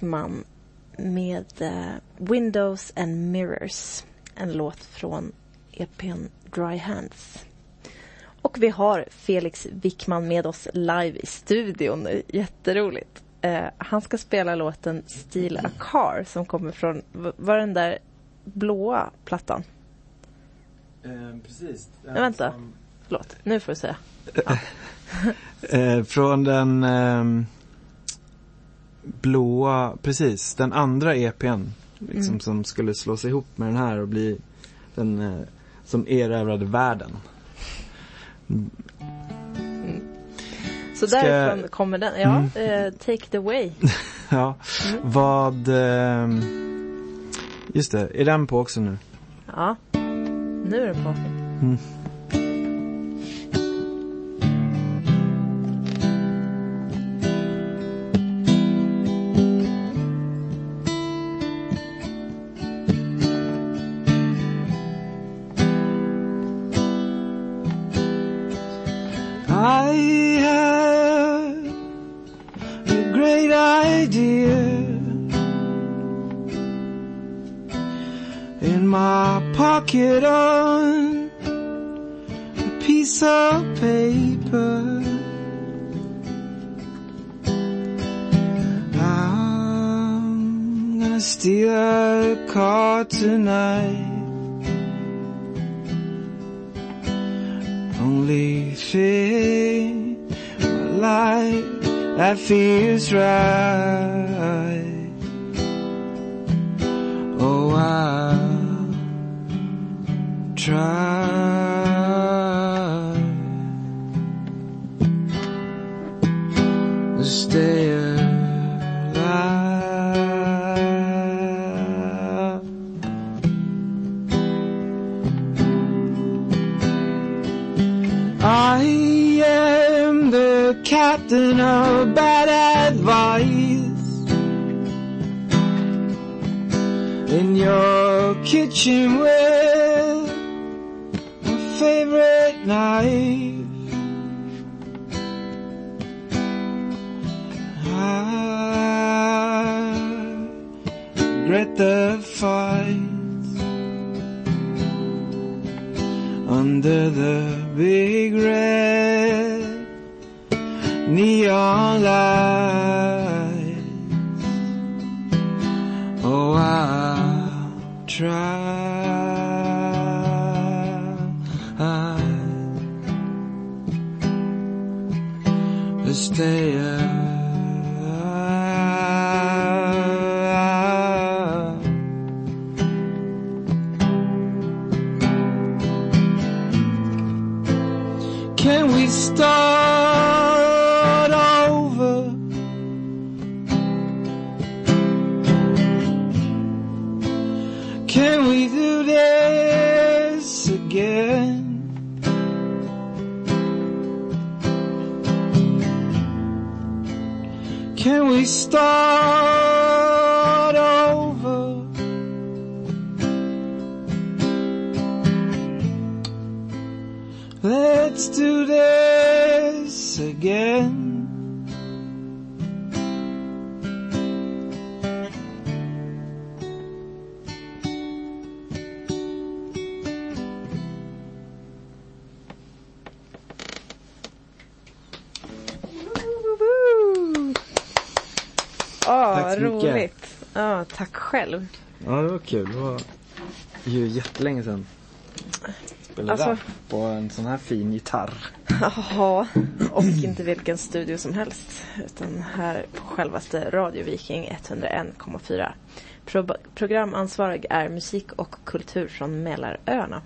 Wickman med eh, Windows and Mirrors. En låt från EPn Dry Hands. Och vi har Felix Wickman med oss live i studion. Jätteroligt. Eh, han ska spela låten Steal a Car som kommer från, var den där blåa plattan? precis. Nej, vänta. Förlåt, nu får du säga. Eh, från den ehm, blåa, precis, den andra EPn. Liksom, Mm. Som skulle slås ihop med den här och bli den eh, som erövrade världen. Så Ska därifrån kommer den. Ja, Mm. eh, take it away. Ja, Mm. vad... ehm, just det, är den på också nu? Ja, nu är den på. Själv. Ja, det var kul. Det var ju jättelänge sedan. Spelade Alltså- rap på en sån här fin gitarr. Jaha, och inte vilken studio som helst. Utan här på självaste Radio Viking 101,4. Pro- programansvarig är musik och kultur från Mälaröarna.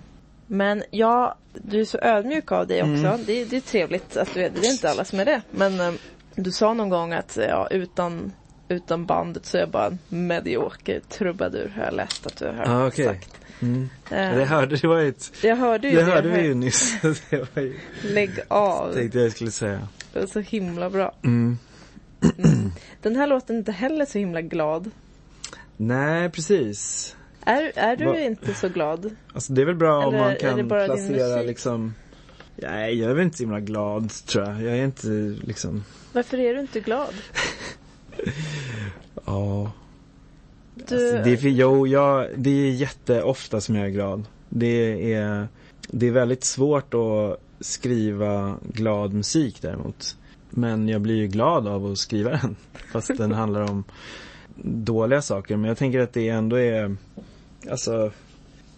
Men ja, du är så ödmjuk av dig också. Mm. Det, det är trevligt att du är det. Det är inte alla som är det. Men eh, du sa någon gång att ja, utan, utan bandet så är jag bara en medioker trubadur. Har jag läst att du har Ah, okej. sagt. Mm. Eh, Det hörde, det var ett, jag hörde ju det det. hörde vi ju nyss. Ju, Lägg av. tänkte jag skulle säga. Det var så himla bra. Mm. Den här låten är inte heller så himla glad. Nej, precis. Är, är du Va- inte så glad? Alltså det är väl bra om Eller man är det kan placera liksom Nej, jag är väl inte så himla glad tror jag. Jag är inte liksom Varför är du inte glad? Du, Alltså, det, är, för- jo, jag, det är jätteofta som jag är glad. Det är, det är väldigt svårt att skriva glad musik däremot. Men jag blir ju glad av att skriva den. Fast den handlar om dåliga saker. Men jag tänker att det ändå är, alltså,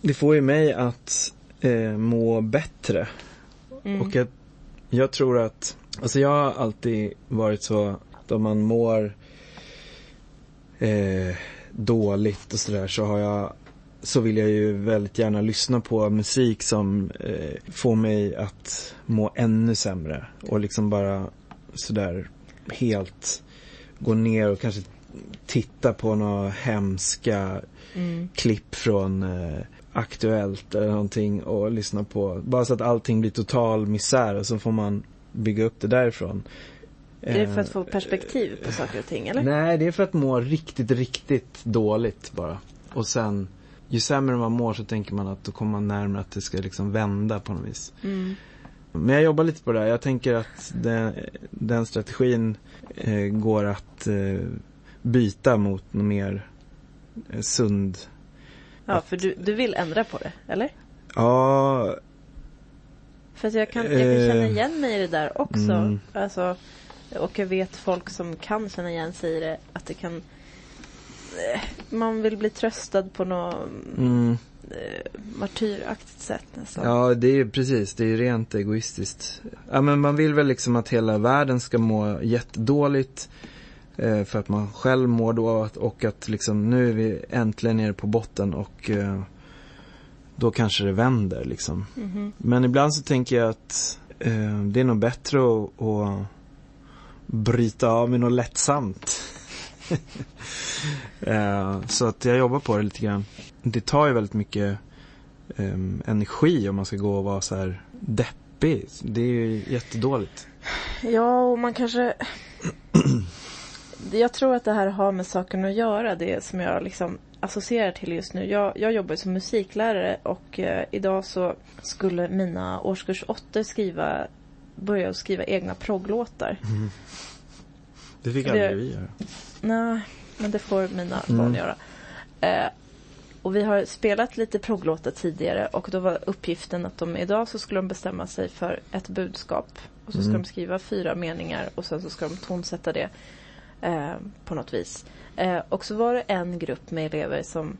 det får ju mig att eh, må bättre. mm, Och jag, jag tror att, alltså jag har alltid varit så att om man mår eh, dåligt och sådär så har jag så vill jag ju väldigt gärna lyssna på musik som eh, får mig att må ännu sämre och liksom bara sådär helt gå ner och kanske titta på några hemska mm, klipp från eh, Aktuellt eller någonting och lyssna på. Bara så att allting blir total misär och så får man bygga upp det därifrån. Är det för att Eh, få perspektiv på saker och ting eller? Nej, det är för att må riktigt, riktigt dåligt bara. Och sen, ju sämre man mår så tänker man att då kommer man närmare att det ska liksom vända på något vis. Mm. Men jag jobbar lite på det här. Jag tänker att den, den strategin eh, går att eh, byta mot något mer eh, sund Ja, för du, du vill ändra på det, eller? Ja, För att jag kan, jag kan känna Eh, igen mig i det där också. mm. Alltså, och jag vet folk som kan känna igen sig i det. Att det kan... eh, Man vill bli tröstad på något mm, eh, martyraktigt sätt nästan. ja det är ju precis, det är ju rent egoistiskt. Ja men man vill väl liksom att hela världen ska må jättedåligt eh, för att man själv mår då och att liksom nu är vi äntligen nere på botten och då kanske det vänder liksom. Mhm. Men ibland så tänker jag att eh, det är nog bättre att, att bryta av med något lättsamt. eh, så att jag jobbar på det lite grann. Det tar ju väldigt mycket eh, energi om man ska gå och vara så här deppig. Det är ju jättedåligt. Ja, och man kanske... jag tror att det här har med saken att göra, det som jag liksom associerar till just nu. Jag, jag jobbar som musiklärare och eh, idag så skulle mina årskurs 8 skriva, börja skriva egna progglåtar. Det fick Det- aldrig vi göra. Nej, men det får mina Mm. barn göra. Eh, och vi har spelat lite progglåtar tidigare och då var uppgiften att de idag så skulle de bestämma sig för ett budskap. Och så ska Mm. de skriva fyra meningar och sen så ska de tonsätta det eh, på något vis. Eh, och så var det en grupp med elever som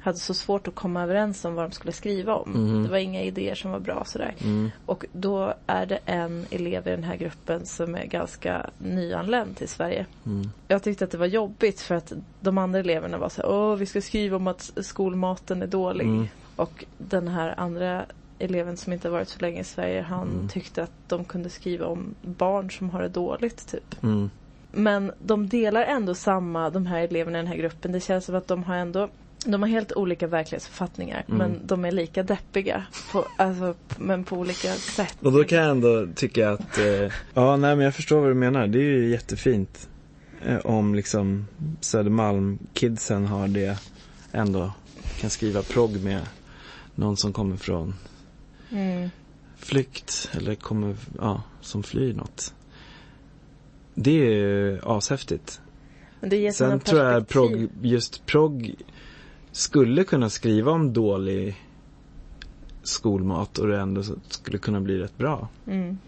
hade så svårt att komma överens om vad de skulle skriva om. Mhm. Det var inga idéer som var bra sådär. Mm. Och då är det en elev i den här gruppen som är ganska nyanländ till Sverige. Mm. Jag tyckte att det var jobbigt för att de andra eleverna var så här, åh vi ska skriva om att skolmaten är dålig. Mm. Och den här andra eleven som inte har varit så länge i Sverige, han Mm. tyckte att de kunde skriva om barn som har det dåligt typ. Mm. Men de delar ändå samma, de här eleverna i den här gruppen. Det känns som att de har ändå de har helt olika verklighetsuppfattningar Mm. men de är lika deppiga. På, alltså, men på olika sätt. Och då kan jag ändå tycka att, eh, ja nej men jag förstår vad du menar. Det är ju jättefint. Eh, om liksom Södermalm-kidsen har det ändå, kan skriva progg med någon som kommer från Mm. flykt eller kommer, ja, som flyr något. Det är ju ashäftigt. Men det ger Sen tror jag progg, just progg skulle kunna skriva om dålig skolmat och det ändå skulle kunna bli rätt bra. Mm.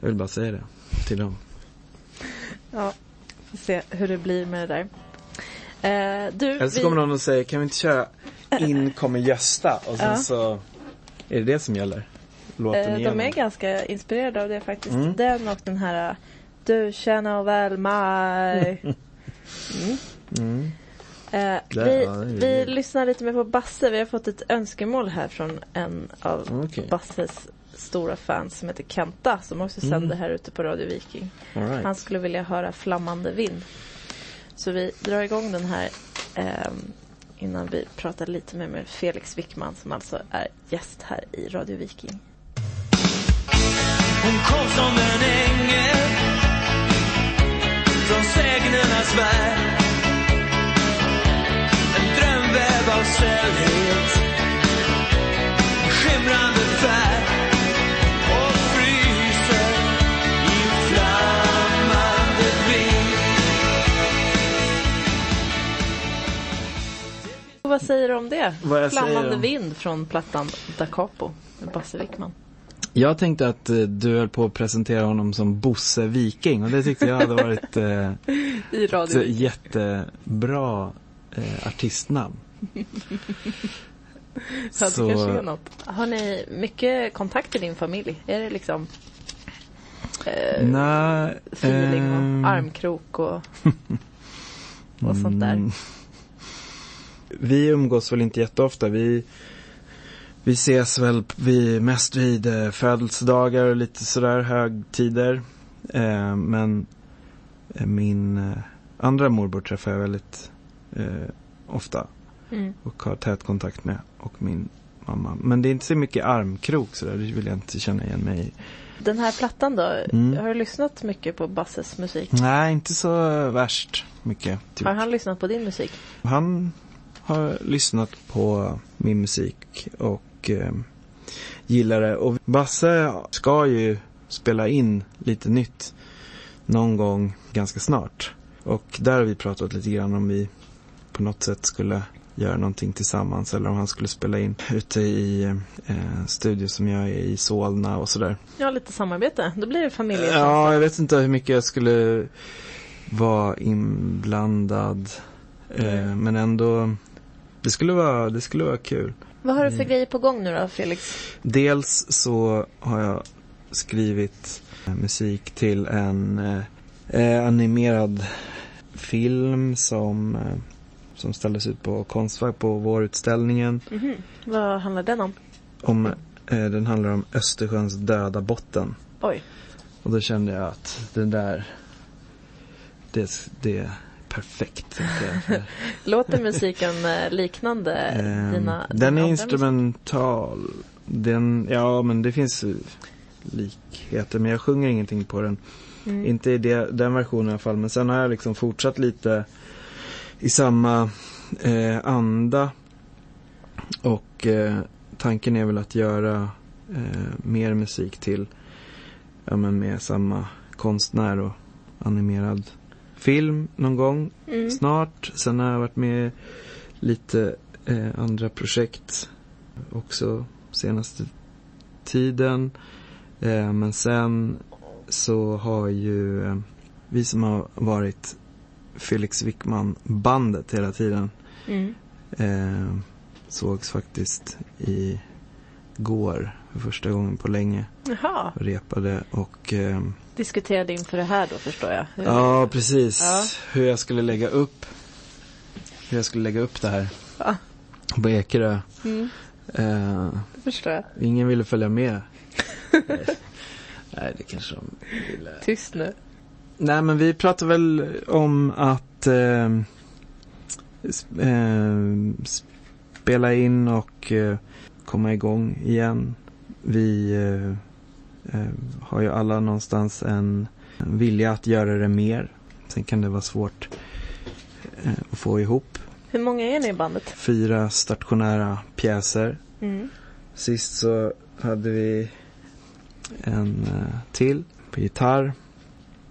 Jag vill bara säga det till dem. Ja, får se hur det blir med det där. Eh, du, Eller så vi- kommer någon och säger, kan vi inte köra In kommer Gösta? Och sen Ja. så är det det som gäller. Låten eh, de är ganska inspirerade av det faktiskt. Mm. Den och den här Du känner väl mig. Mm. Mm. Eh, Där, vi, vi lyssnar lite mer på Basse. Vi har fått ett önskemål här från en av Okej. Basses stora fans som heter Kenta som också Mm. sänder här ute på Radio Viking. Right. Han skulle vilja höra Flammande vind. Så vi drar igång den här ehm, innan vi pratar lite mer med Felix Wickman som alltså är gäst här i Radio Viking. Hon kom som en ängel från sägnernas värld. Av snällhet, skimrande färg och fryser i flammande vind. vad säger du om det? Vad jag säger Flammande om- vind från plattan Da Capo med Basse Wickman. Jag tänkte att eh, du höll på att presentera honom som Bosse Viking och det tyckte jag hade varit eh, I ett radio. jättebra eh, artistnamn. Ja, det Så- kanske är något. Har ni mycket kontakt i din familj? Är det liksom eh, Nej. feeling och ehm, armkrok och, och sånt där? Mm. Vi umgås väl inte jätteofta. Vi, vi ses väl vi, mest vid eh, födelsedagar och lite sådär högtider. Eh, men eh, min eh, andra morbror träffar jag väldigt ofta Mm. och har tät kontakt med. Och min mamma. Men det är inte så mycket armkrok sådär. Det vill jag inte känna igen mig i. Den här plattan då? Mm. Har du lyssnat mycket på Basses musik? Nej, inte så värst mycket. Typ. Har han lyssnat på din musik? Han har lyssnat på min musik och eh, gillar det. Och Basse ska ju spela in lite nytt någon gång ganska snart. Och där har vi pratat lite grann om vi på något sätt skulle göra någonting tillsammans eller om han skulle spela in ute i eh, studio som jag är i Solna och sådär. Ja, lite samarbete. Då blir det familj. Ja, jag vet inte hur mycket jag skulle vara inblandad. Eh, men ändå, det skulle vara, det skulle vara kul. Vad har du för Mm. grejer på gång nu då, Felix? Dels så har jag skrivit eh, musik till en eh, eh, animerad film som, eh, som ställdes ut på Konstfack på vårutställningen. Mhm. Vad handlar den om? Om, eh, den handlar om Östersjöns döda botten. Oj. Och då kände jag att det där, det, det är perfekt. Låter musiken eh, liknande Ehm, dina den din är instrumental. Den, ja men det finns ju likheter men jag sjunger ingenting på den. Mm. Inte i det, den versionen i alla fall. Men sen har jag liksom fortsatt lite i samma eh, anda. Och eh, tanken är väl att göra eh, mer musik till, ja men med samma konstnär och animerad film någon gång Mm. snart. Sen har jag varit med lite eh, andra projekt också senaste tiden. Eh, men sen så har ju eh, vi som har varit Felix Wickman-bandet hela tiden Mm. eh, sågs faktiskt i går för första gången på länge Jaha, och repade och eh, diskuterade inför det här då förstår jag. Hur- Ja, precis. Ja. Hur jag skulle lägga upp hur jag skulle lägga upp det här Ja. på Ekerö. Mm, Eh, det förstår jag. ingen ville följa med. Nej. Nej, det kanske de ville. Tyst nu. Nej, men vi pratade väl om att eh, sp- eh, spela in och eh, komma igång igen. Vi eh, eh, har ju alla någonstans en, vilja att göra det mer. Sen kan det vara svårt eh, att få ihop Hur många är ni i bandet? fyra stationära pjäser. Mm. Sist så hade vi en till på gitarr.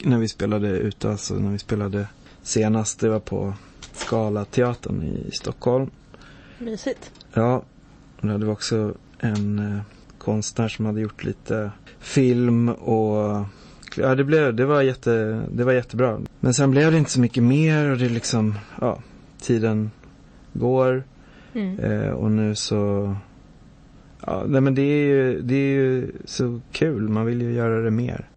När vi spelade ute, alltså när vi spelade senast, det var på Skala teatern i Stockholm. Mysigt. Ja, och hade vi också en eh, konstnär som hade gjort lite film och ja, det, blev, det, var jätte, det var jättebra. Men sen blev det inte så mycket mer och det liksom, ja, tiden går. Mm. Eh, och nu så Ja, nej men det är, ju, det är ju så kul. Man vill ju göra det mer.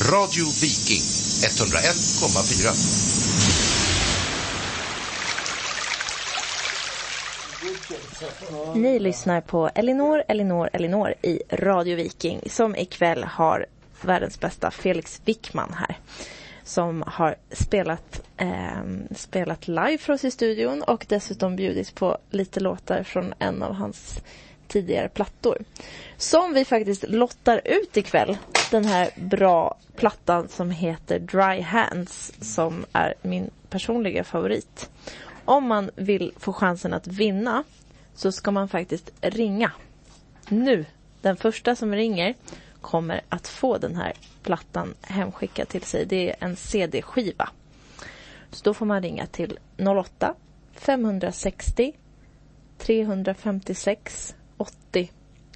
Radio Viking 101,4. Ni lyssnar på Elinor, Elinor, Elinor i Radio Viking som ikväll har världens bästa Felix Wickman här. Som har spelat, eh, spelat live för oss i studion och dessutom bjudit på lite låtar från en av hans tidigare plattor. Som vi faktiskt lottar ut ikväll. Den här bra plattan som heter Dry Hands som är min personliga favorit. Om man vill få chansen att vinna så ska man faktiskt ringa. Nu, den första som ringer kommer att få den här plattan hemskickad till sig. Det är en CD-skiva. Så då får man ringa till 08 560 356 80.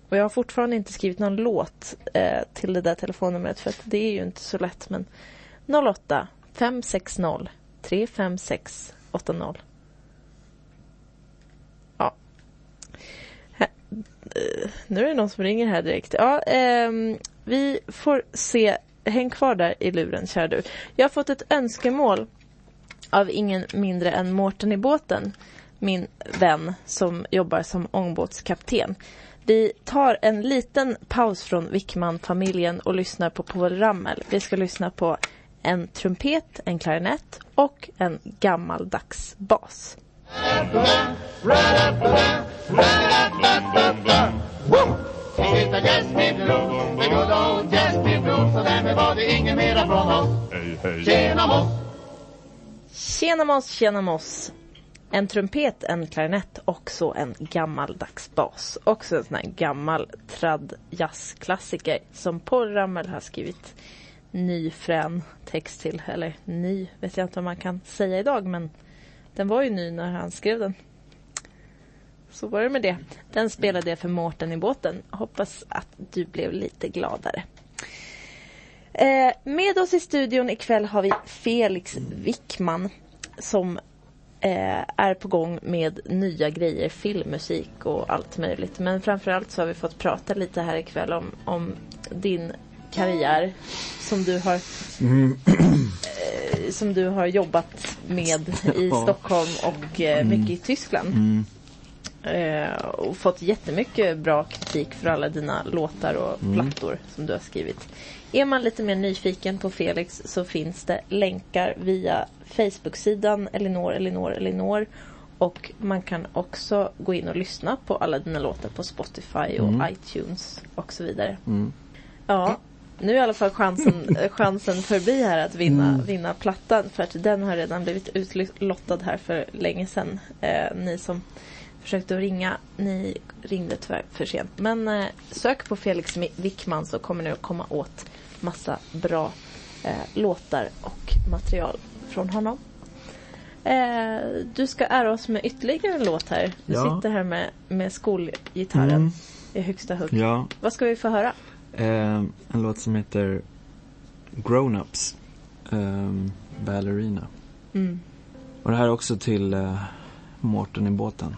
Och jag har fortfarande inte skrivit någon låt eh, till det där telefonnumret för att det är ju inte så lätt men 08 560 356 80. Ja. Här, eh, nu är det någon som ringer här direkt. Ja, eh, vi får se. Häng kvar där i luren, kära du. Jag har fått ett önskemål av ingen mindre än Mårten i båten, min vän som jobbar som ångbåtskapten. Vi tar en liten paus från Wickman-familjen och lyssnar på Povel Ramel. Vi ska lyssna på en trumpet, en klarinett och en gammaldags bas. Sitta Jasmine Blom, det good old Jasmine Blom Så därmed var det inget mera från oss Tjena moss Tjena moss, tjena moss. En trumpet, en klarinett och så en gammaldags bas. Också en sån här gammal trad jazzklassiker som Paul Ramel har skrivit ny frän text till. Eller ny vet jag inte om man kan säga idag men den var ju ny när han skrev den. Så var det med det. Den spelade jag för Mårten i båten. Hoppas att du blev lite gladare. Eh, med oss i studion ikväll har vi Felix Wickman som eh, är på gång med nya grejer, filmmusik och allt möjligt. Men framförallt så har vi fått prata lite här ikväll om, om din karriär som du har eh, som du har jobbat med i Ja. Stockholm och eh, mycket i Tyskland. Mm. Eh, och fått jättemycket bra kritik för alla dina låtar och plattor som du har skrivit. Är man lite mer nyfiken på Felix så finns det länkar via Facebook-sidan Elinor, Elinor, Elinor. Och man kan också gå in och lyssna på alla dina låtar på Spotify och iTunes och så vidare. Mm. Ja, nu är i alla fall chansen, chansen förbi här att vinna, vinna plattan. För att den har redan blivit utlottad här för länge sedan. Eh, ni som försökte att ringa, ni ringde tyvärr för sent. Men eh, sök på Felix Wickman så kommer ni att komma åt massa bra eh, låtar och material från honom. Eh, du ska ära oss med ytterligare en låt här. Du Ja. sitter här med, med skolgitarren Mm. i högsta hugg. Ja, Vad ska vi få höra? eh, en låt som heter Grown Ups. Eh, Ballerina. Mm. Och det här är också till eh, Mårten i båten.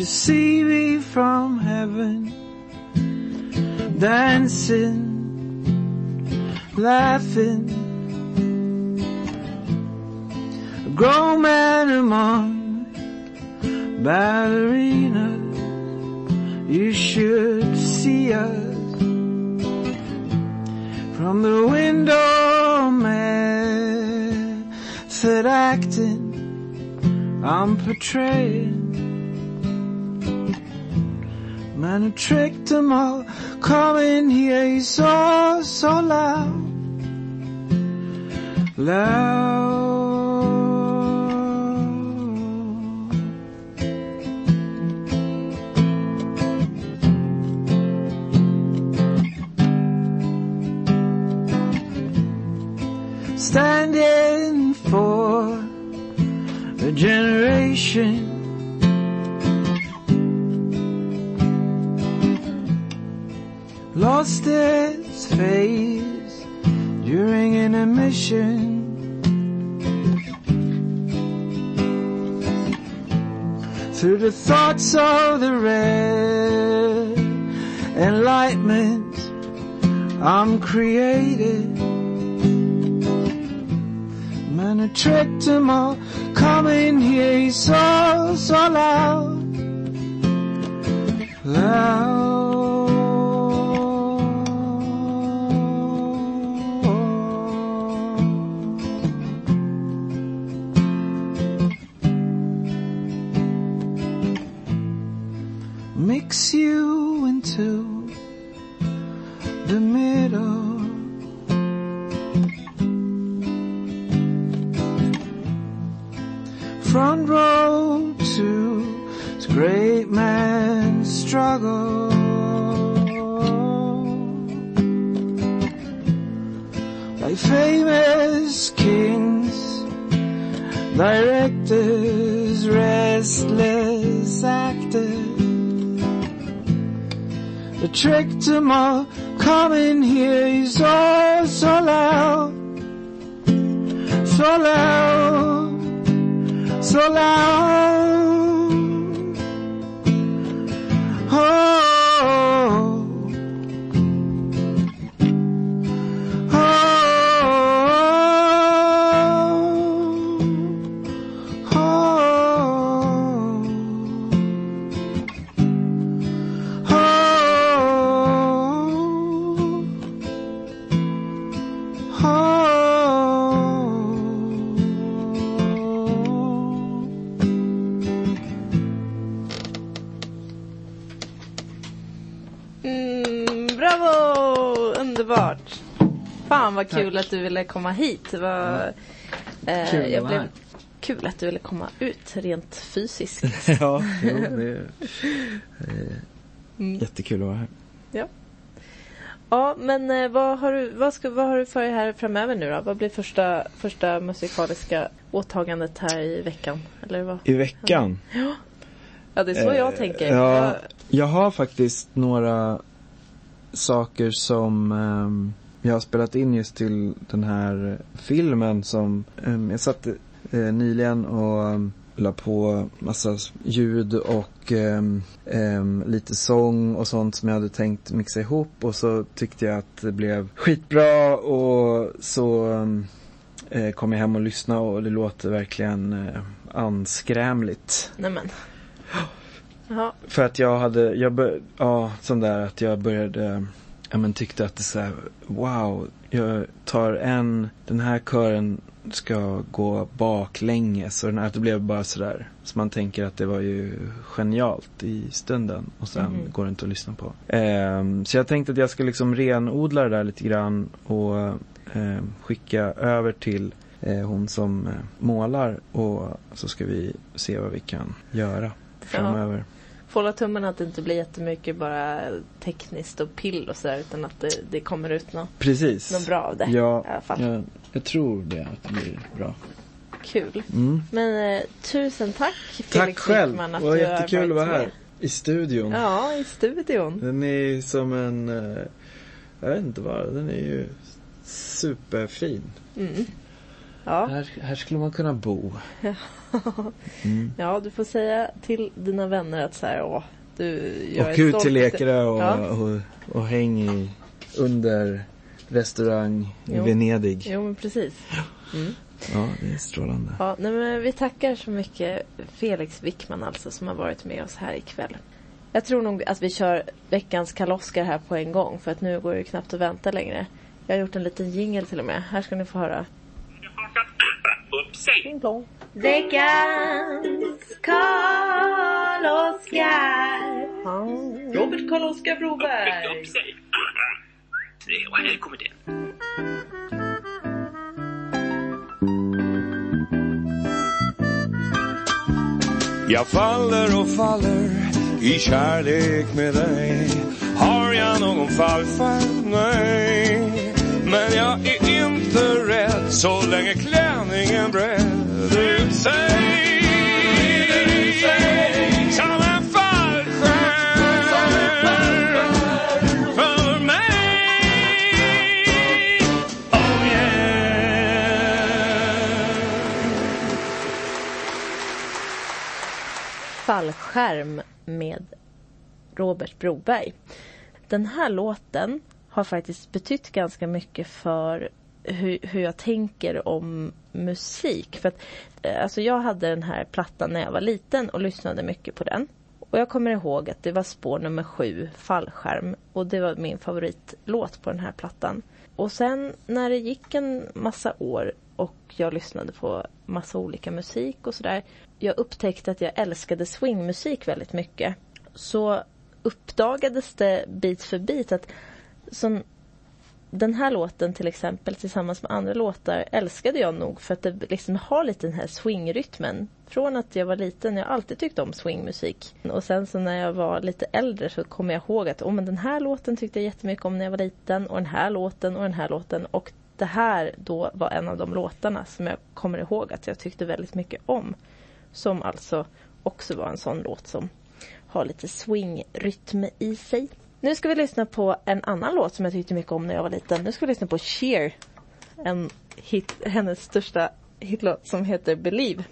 Should see me from heaven dancing, laughing. A grown man among ballerinas. You should see us from the window, man. Third acting, I'm portraying. Man, I tricked them all. Come in here, so, so loud. Loud. Standing for a generation. Lost its face during an emission. Through the thoughts of the red enlightenment, I'm created. Man, I tricked them all. Come in here, so, so loud. Loud. Mix you into the middle. Front row to as great man's struggle. Like famous kings, directors, restless actors. The trick to my coming here is all so loud, so loud, so loud. Vad kul att du ville komma hit. Var, eh, Kul att jag blev kul att du ville komma ut rent fysiskt. ja, jo, det är eh, Mm. jättekul att vara här. Ja, men eh, vad har du, vad ska, vad har du för dig här framöver nu då? Vad blir första, första musikaliska åtagandet här i veckan? Eller vad? I veckan? Ja, det är så jag Eh, tänker. Ja, Jag- jag har faktiskt några saker som ehm, jag har spelat in just till den här filmen som ehm, jag satt eh, nyligen och um, la på massa ljud och ehm, ehm, lite sång och sånt som jag hade tänkt mixa ihop och så tyckte jag att det blev skitbra och så ehm, eh, kom jag hem och lyssnade och det låter verkligen eh, anskrämligt. Nej men. Ja, För att jag hade, jag bör, ja, sån där att jag började, ja men tyckte att det så här, wow, jag tar en, den här kören ska gå baklänges och den här, att det blev bara sådär. Så man tänker att det var ju genialt i stunden och sen Mhm. går det inte att lyssna på. Ehm, så jag tänkte att jag ska liksom renodla det där lite grann och ehm, skicka över till eh, hon som eh, målar och så ska vi se vad vi kan göra framöver. Får hålla tummen att det inte blir jättemycket bara tekniskt och pill och sådär utan att det, det kommer ut något, Precis. något bra av det. Ja, I alla fall. jag, jag tror det att det blir bra. Kul. Mm. Men eh, tusen tack Felix Tack själv. Wickman, Det att var du jättekul att vara här. med. I studion. Ja, i studion. Den är som en, eh, jag vet inte vad, den är ju superfin. Mm. Ja. Här, här skulle man kunna bo. Mm. ja, du får säga till dina vänner att så här, åh, du, jag och är ut till att- Ekerö och, Ja. och, och häng i, under restaurang i Jo. Venedig. Jo, men precis. Mm. Ja, det är strålande. Ja, nej, men vi tackar så mycket Felix Wickman alltså som har varit med oss här ikväll. Jag tror nog att vi kör veckans kaloskar här på en gång för att nu går det ju knappt att vänta längre. Jag har gjort en liten jingle till och med. Här ska ni få höra. Ding plong. Veckans Karl-Oskar. Robert Karl-Oskar Broberg. Och här kommer det. Jag faller och faller i kärlek med dig Har jag någon fallfärd? Nej men jag är inte rädd så länge klänningen breder ut sig Som en fallskärm för mig Oh yeah Fallskärm med Robert Broberg. Den här låten har faktiskt betytt ganska mycket för hur, hur jag tänker om musik. För att, eh, alltså jag hade den här plattan när jag var liten och lyssnade mycket på den. Och jag kommer ihåg att det var spår nummer sju, Fallskärm. Och det var min favoritlåt på den här plattan. Och sen när det gick en massa år och jag lyssnade på massa olika musik och sådär. Jag upptäckte att jag älskade swingmusik väldigt mycket. Så uppdagades det bit för bit att som den här låten till exempel tillsammans med andra låtar älskade jag nog för att det liksom har lite den här swingrytmen. Från att jag var liten, jag har alltid tyckt om swingmusik. Och sen så när jag var lite äldre så kommer jag ihåg att oh, men den här låten tyckte jag jättemycket om när jag var liten och den här låten och den här låten. Och det här då var en av de låtarna som jag kommer ihåg att jag tyckte väldigt mycket om. Som alltså också var en sån låt som har lite swingrytm i sig. Nu ska vi lyssna på en annan låt som jag tyckte mycket om när jag var liten. Nu ska vi lyssna på Cher. En hit, hennes största hitlåt som heter Believe.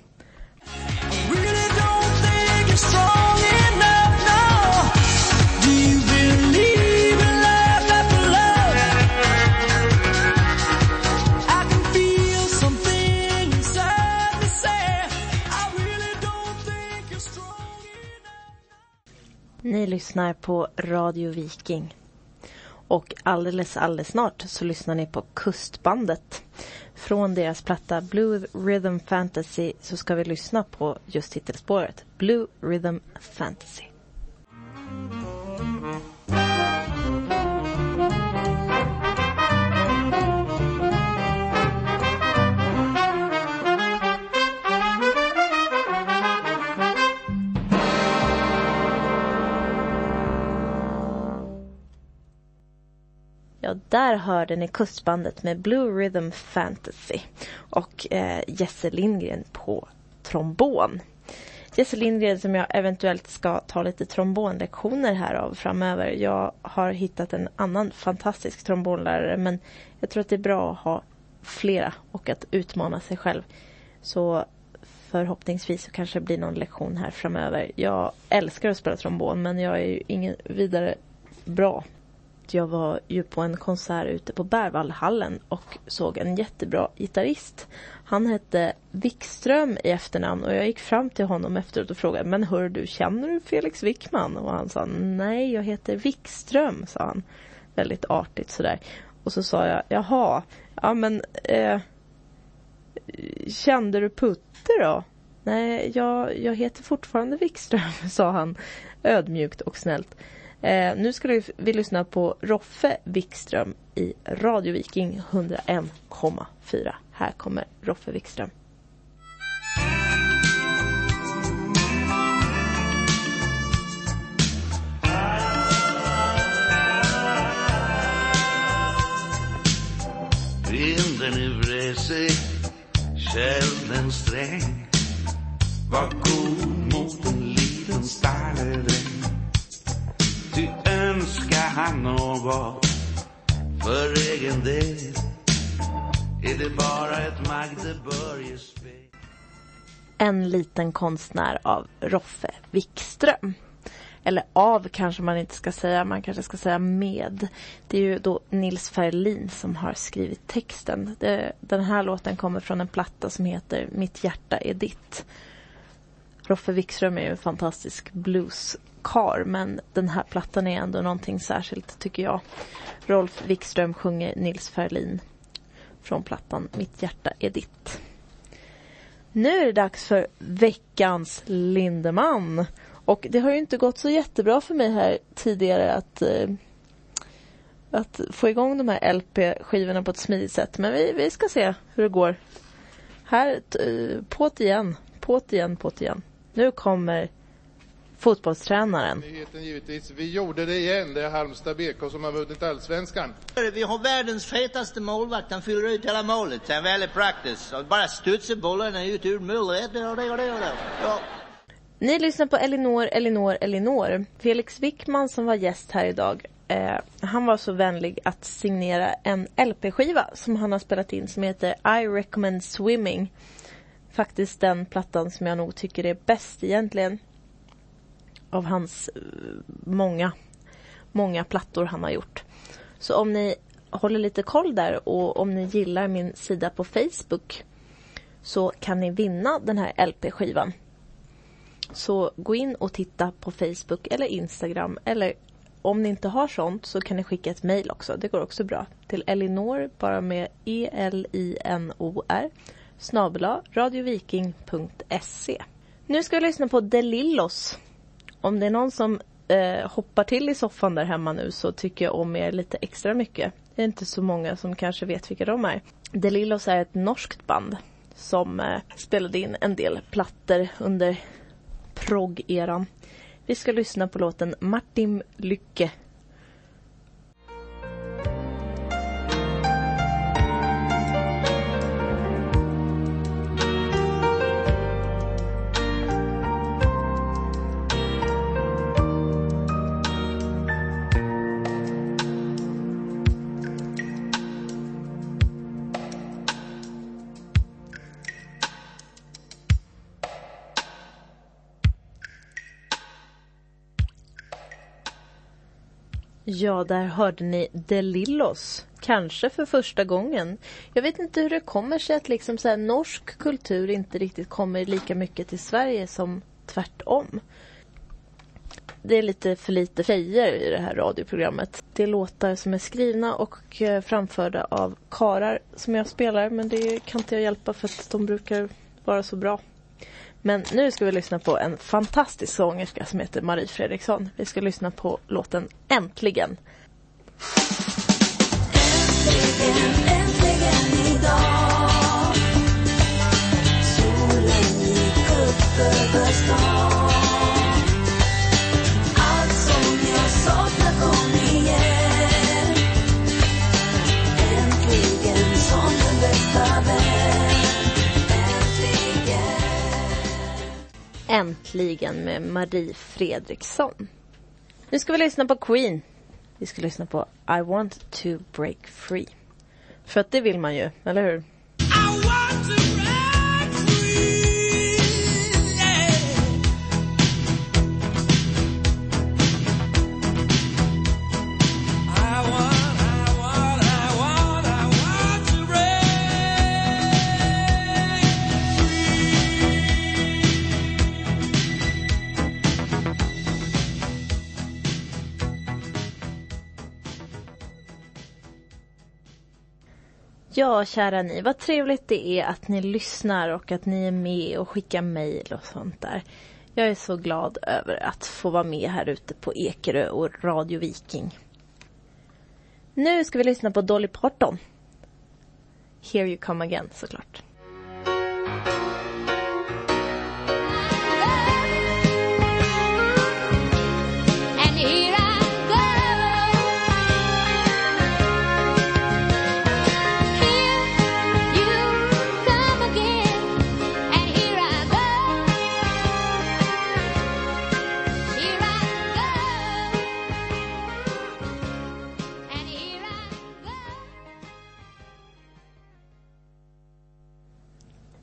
Ni lyssnar på Radio Viking. Och alldeles, alldeles snart så lyssnar ni på Kustbandet. Från deras platta Blue Rhythm Fantasy så ska vi lyssna på just titelspåret Blue Rhythm Fantasy. Ja, där hörde ni Kustbandet med Blue Rhythm Fantasy och eh, Jesse Lindgren på trombon. Jesse Lindgren som jag eventuellt ska ta lite trombonlektioner här av framöver. Jag har hittat en annan fantastisk trombonlärare men jag tror att det är bra att ha flera och att utmana sig själv. Så förhoppningsvis så kanske det blir någon lektion här framöver. Jag älskar att spela trombon men jag är ju ingen vidare bra jag var ju på en konsert ute på Berwaldhallen och såg en jättebra gitarrist. Han hette Wikström i efternamn och jag gick fram till honom efteråt och frågade Men hör du, känner du Felix Wickman? Och han sa Nej, jag heter Wikström, sa han. Väldigt artigt sådär. Och så sa jag Jaha, ja men eh, Kände du Putte då? Nej, jag, jag heter fortfarande Wikström, sa han ödmjukt och snällt. Eh, nu ska vi, vi lyssna på Roffe Wikström i Radio Viking 101,4. Här kommer Roffe Wikström. Vinden är Vresig, kälden sträng Var god mot en liten stalledräng Ty önskar han något för egen del är det bara ett Magdeburgerspel En liten konstnär av Roffe Wikström. Eller av kanske man inte ska säga, man kanske ska säga med. Det är ju då Nils Ferlin som har skrivit texten. Det, den här låten kommer från en platta som heter Mitt hjärta är ditt. Roffe Wikström är ju en fantastisk blues kar men den här plattan är ändå någonting särskilt tycker jag. Rolf Wikström sjunger Nils Ferlin från plattan Mitt hjärta är ditt. Nu är det dags för veckans Lindeman. Och det har ju inte gått så jättebra för mig här tidigare att, eh, att få igång de här LP-skivorna på ett smidigt sätt. Men vi, vi ska se hur det går. Här, eh, på't igen, på't igen, på't igen. Nu kommer fotbollstränaren. Nyheten givetvis. Vi gjorde det igen. Det är Halmstad BK som har vunnit allsvenskan. Vi har världens fetaste målvakt. Han fyller ut hela målet. Det är väldigt praktiskt. Och bara studsar bollarna ut ur målet. Ja. Ni lyssnar på Elinor, Elinor, Elinor. Felix Wickman som var gäst här idag. Eh, han var så vänlig att signera en LP-skiva som han har spelat in som heter I recommend swimming faktiskt den plattan som jag nog tycker är bäst egentligen. Av hans eh, många, många plattor han har gjort. Så om ni håller lite koll där och om ni gillar min sida på Facebook så kan ni vinna den här LP-skivan. Så gå in och titta på Facebook eller Instagram eller om ni inte har sånt så kan ni skicka ett mejl också. Det går också bra. Till Elinor, bara med E-L-I-N-O-R snabela radioviking.se. Nu ska vi lyssna på Delillos. Om det är någon som eh, hoppar till i soffan där hemma nu så tycker jag om er lite extra mycket. Det är inte så många som kanske vet vilka de är. The Lillos är ett norskt band som eh, spelade in en del plattor under progg-eran. Vi ska lyssna på låten Martin Lycke. Ja, där hörde ni Delillos. Kanske för första gången. Jag vet inte hur det kommer sig att liksom så här, norsk kultur inte riktigt kommer lika mycket till Sverige som tvärtom. Det är lite för lite tjejer i det här radioprogrammet. Det är låtar som är skrivna och eh, framförda av karar som jag spelar men det kan inte jag hjälpa för att de brukar vara så bra. Men nu ska vi lyssna på en fantastisk sångerska som heter Marie Fredriksson. Vi ska lyssna på låten Äntligen. Äntligen idag Solen gick upp över stan Äntligen med Marie Fredriksson. Nu ska vi lyssna på Queen. Vi ska lyssna på I want to break free. För att det vill man ju, eller hur? Ja, kära ni, vad trevligt det är att ni lyssnar och att ni är med och skickar mejl och sånt där. Jag är så glad över att få vara med här ute på Ekerö och Radio Viking. Nu ska vi lyssna på Dolly Parton. Here you come again, såklart. Mm.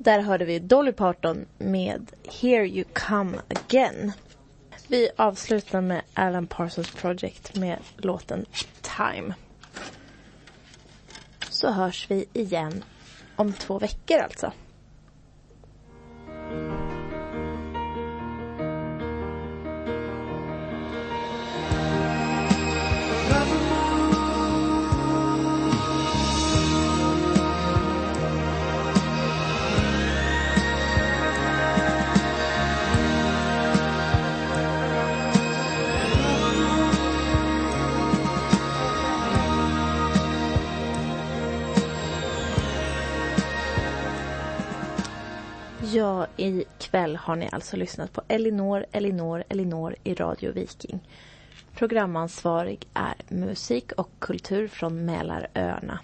Där hörde vi Dolly Parton med Here You Come Again. Vi avslutar med Alan Parsons Project med låten Time. Så hörs vi igen om två veckor alltså. Ja, ikväll har ni alltså lyssnat på Elinor, Elinor, Elinor i Radio Viking. Programansvarig är musik och kultur från Mälaröarna.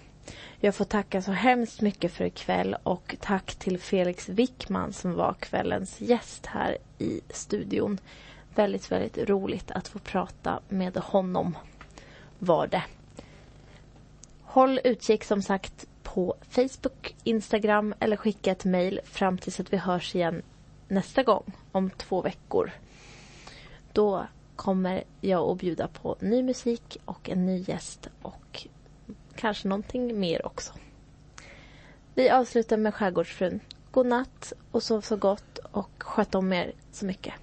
Jag får tacka så hemskt mycket för ikväll och tack till Felix Wickman som var kvällens gäst här i studion. Väldigt, väldigt roligt att få prata med honom var det. Håll utkik som sagt på Facebook, Instagram eller skicka ett mejl fram tills att vi hörs igen nästa gång om två veckor. Då kommer jag att bjuda på ny musik och en ny gäst och kanske någonting mer också. Vi avslutar med Skärgårdsfrun. God natt och sov så gott och sköt om er så mycket.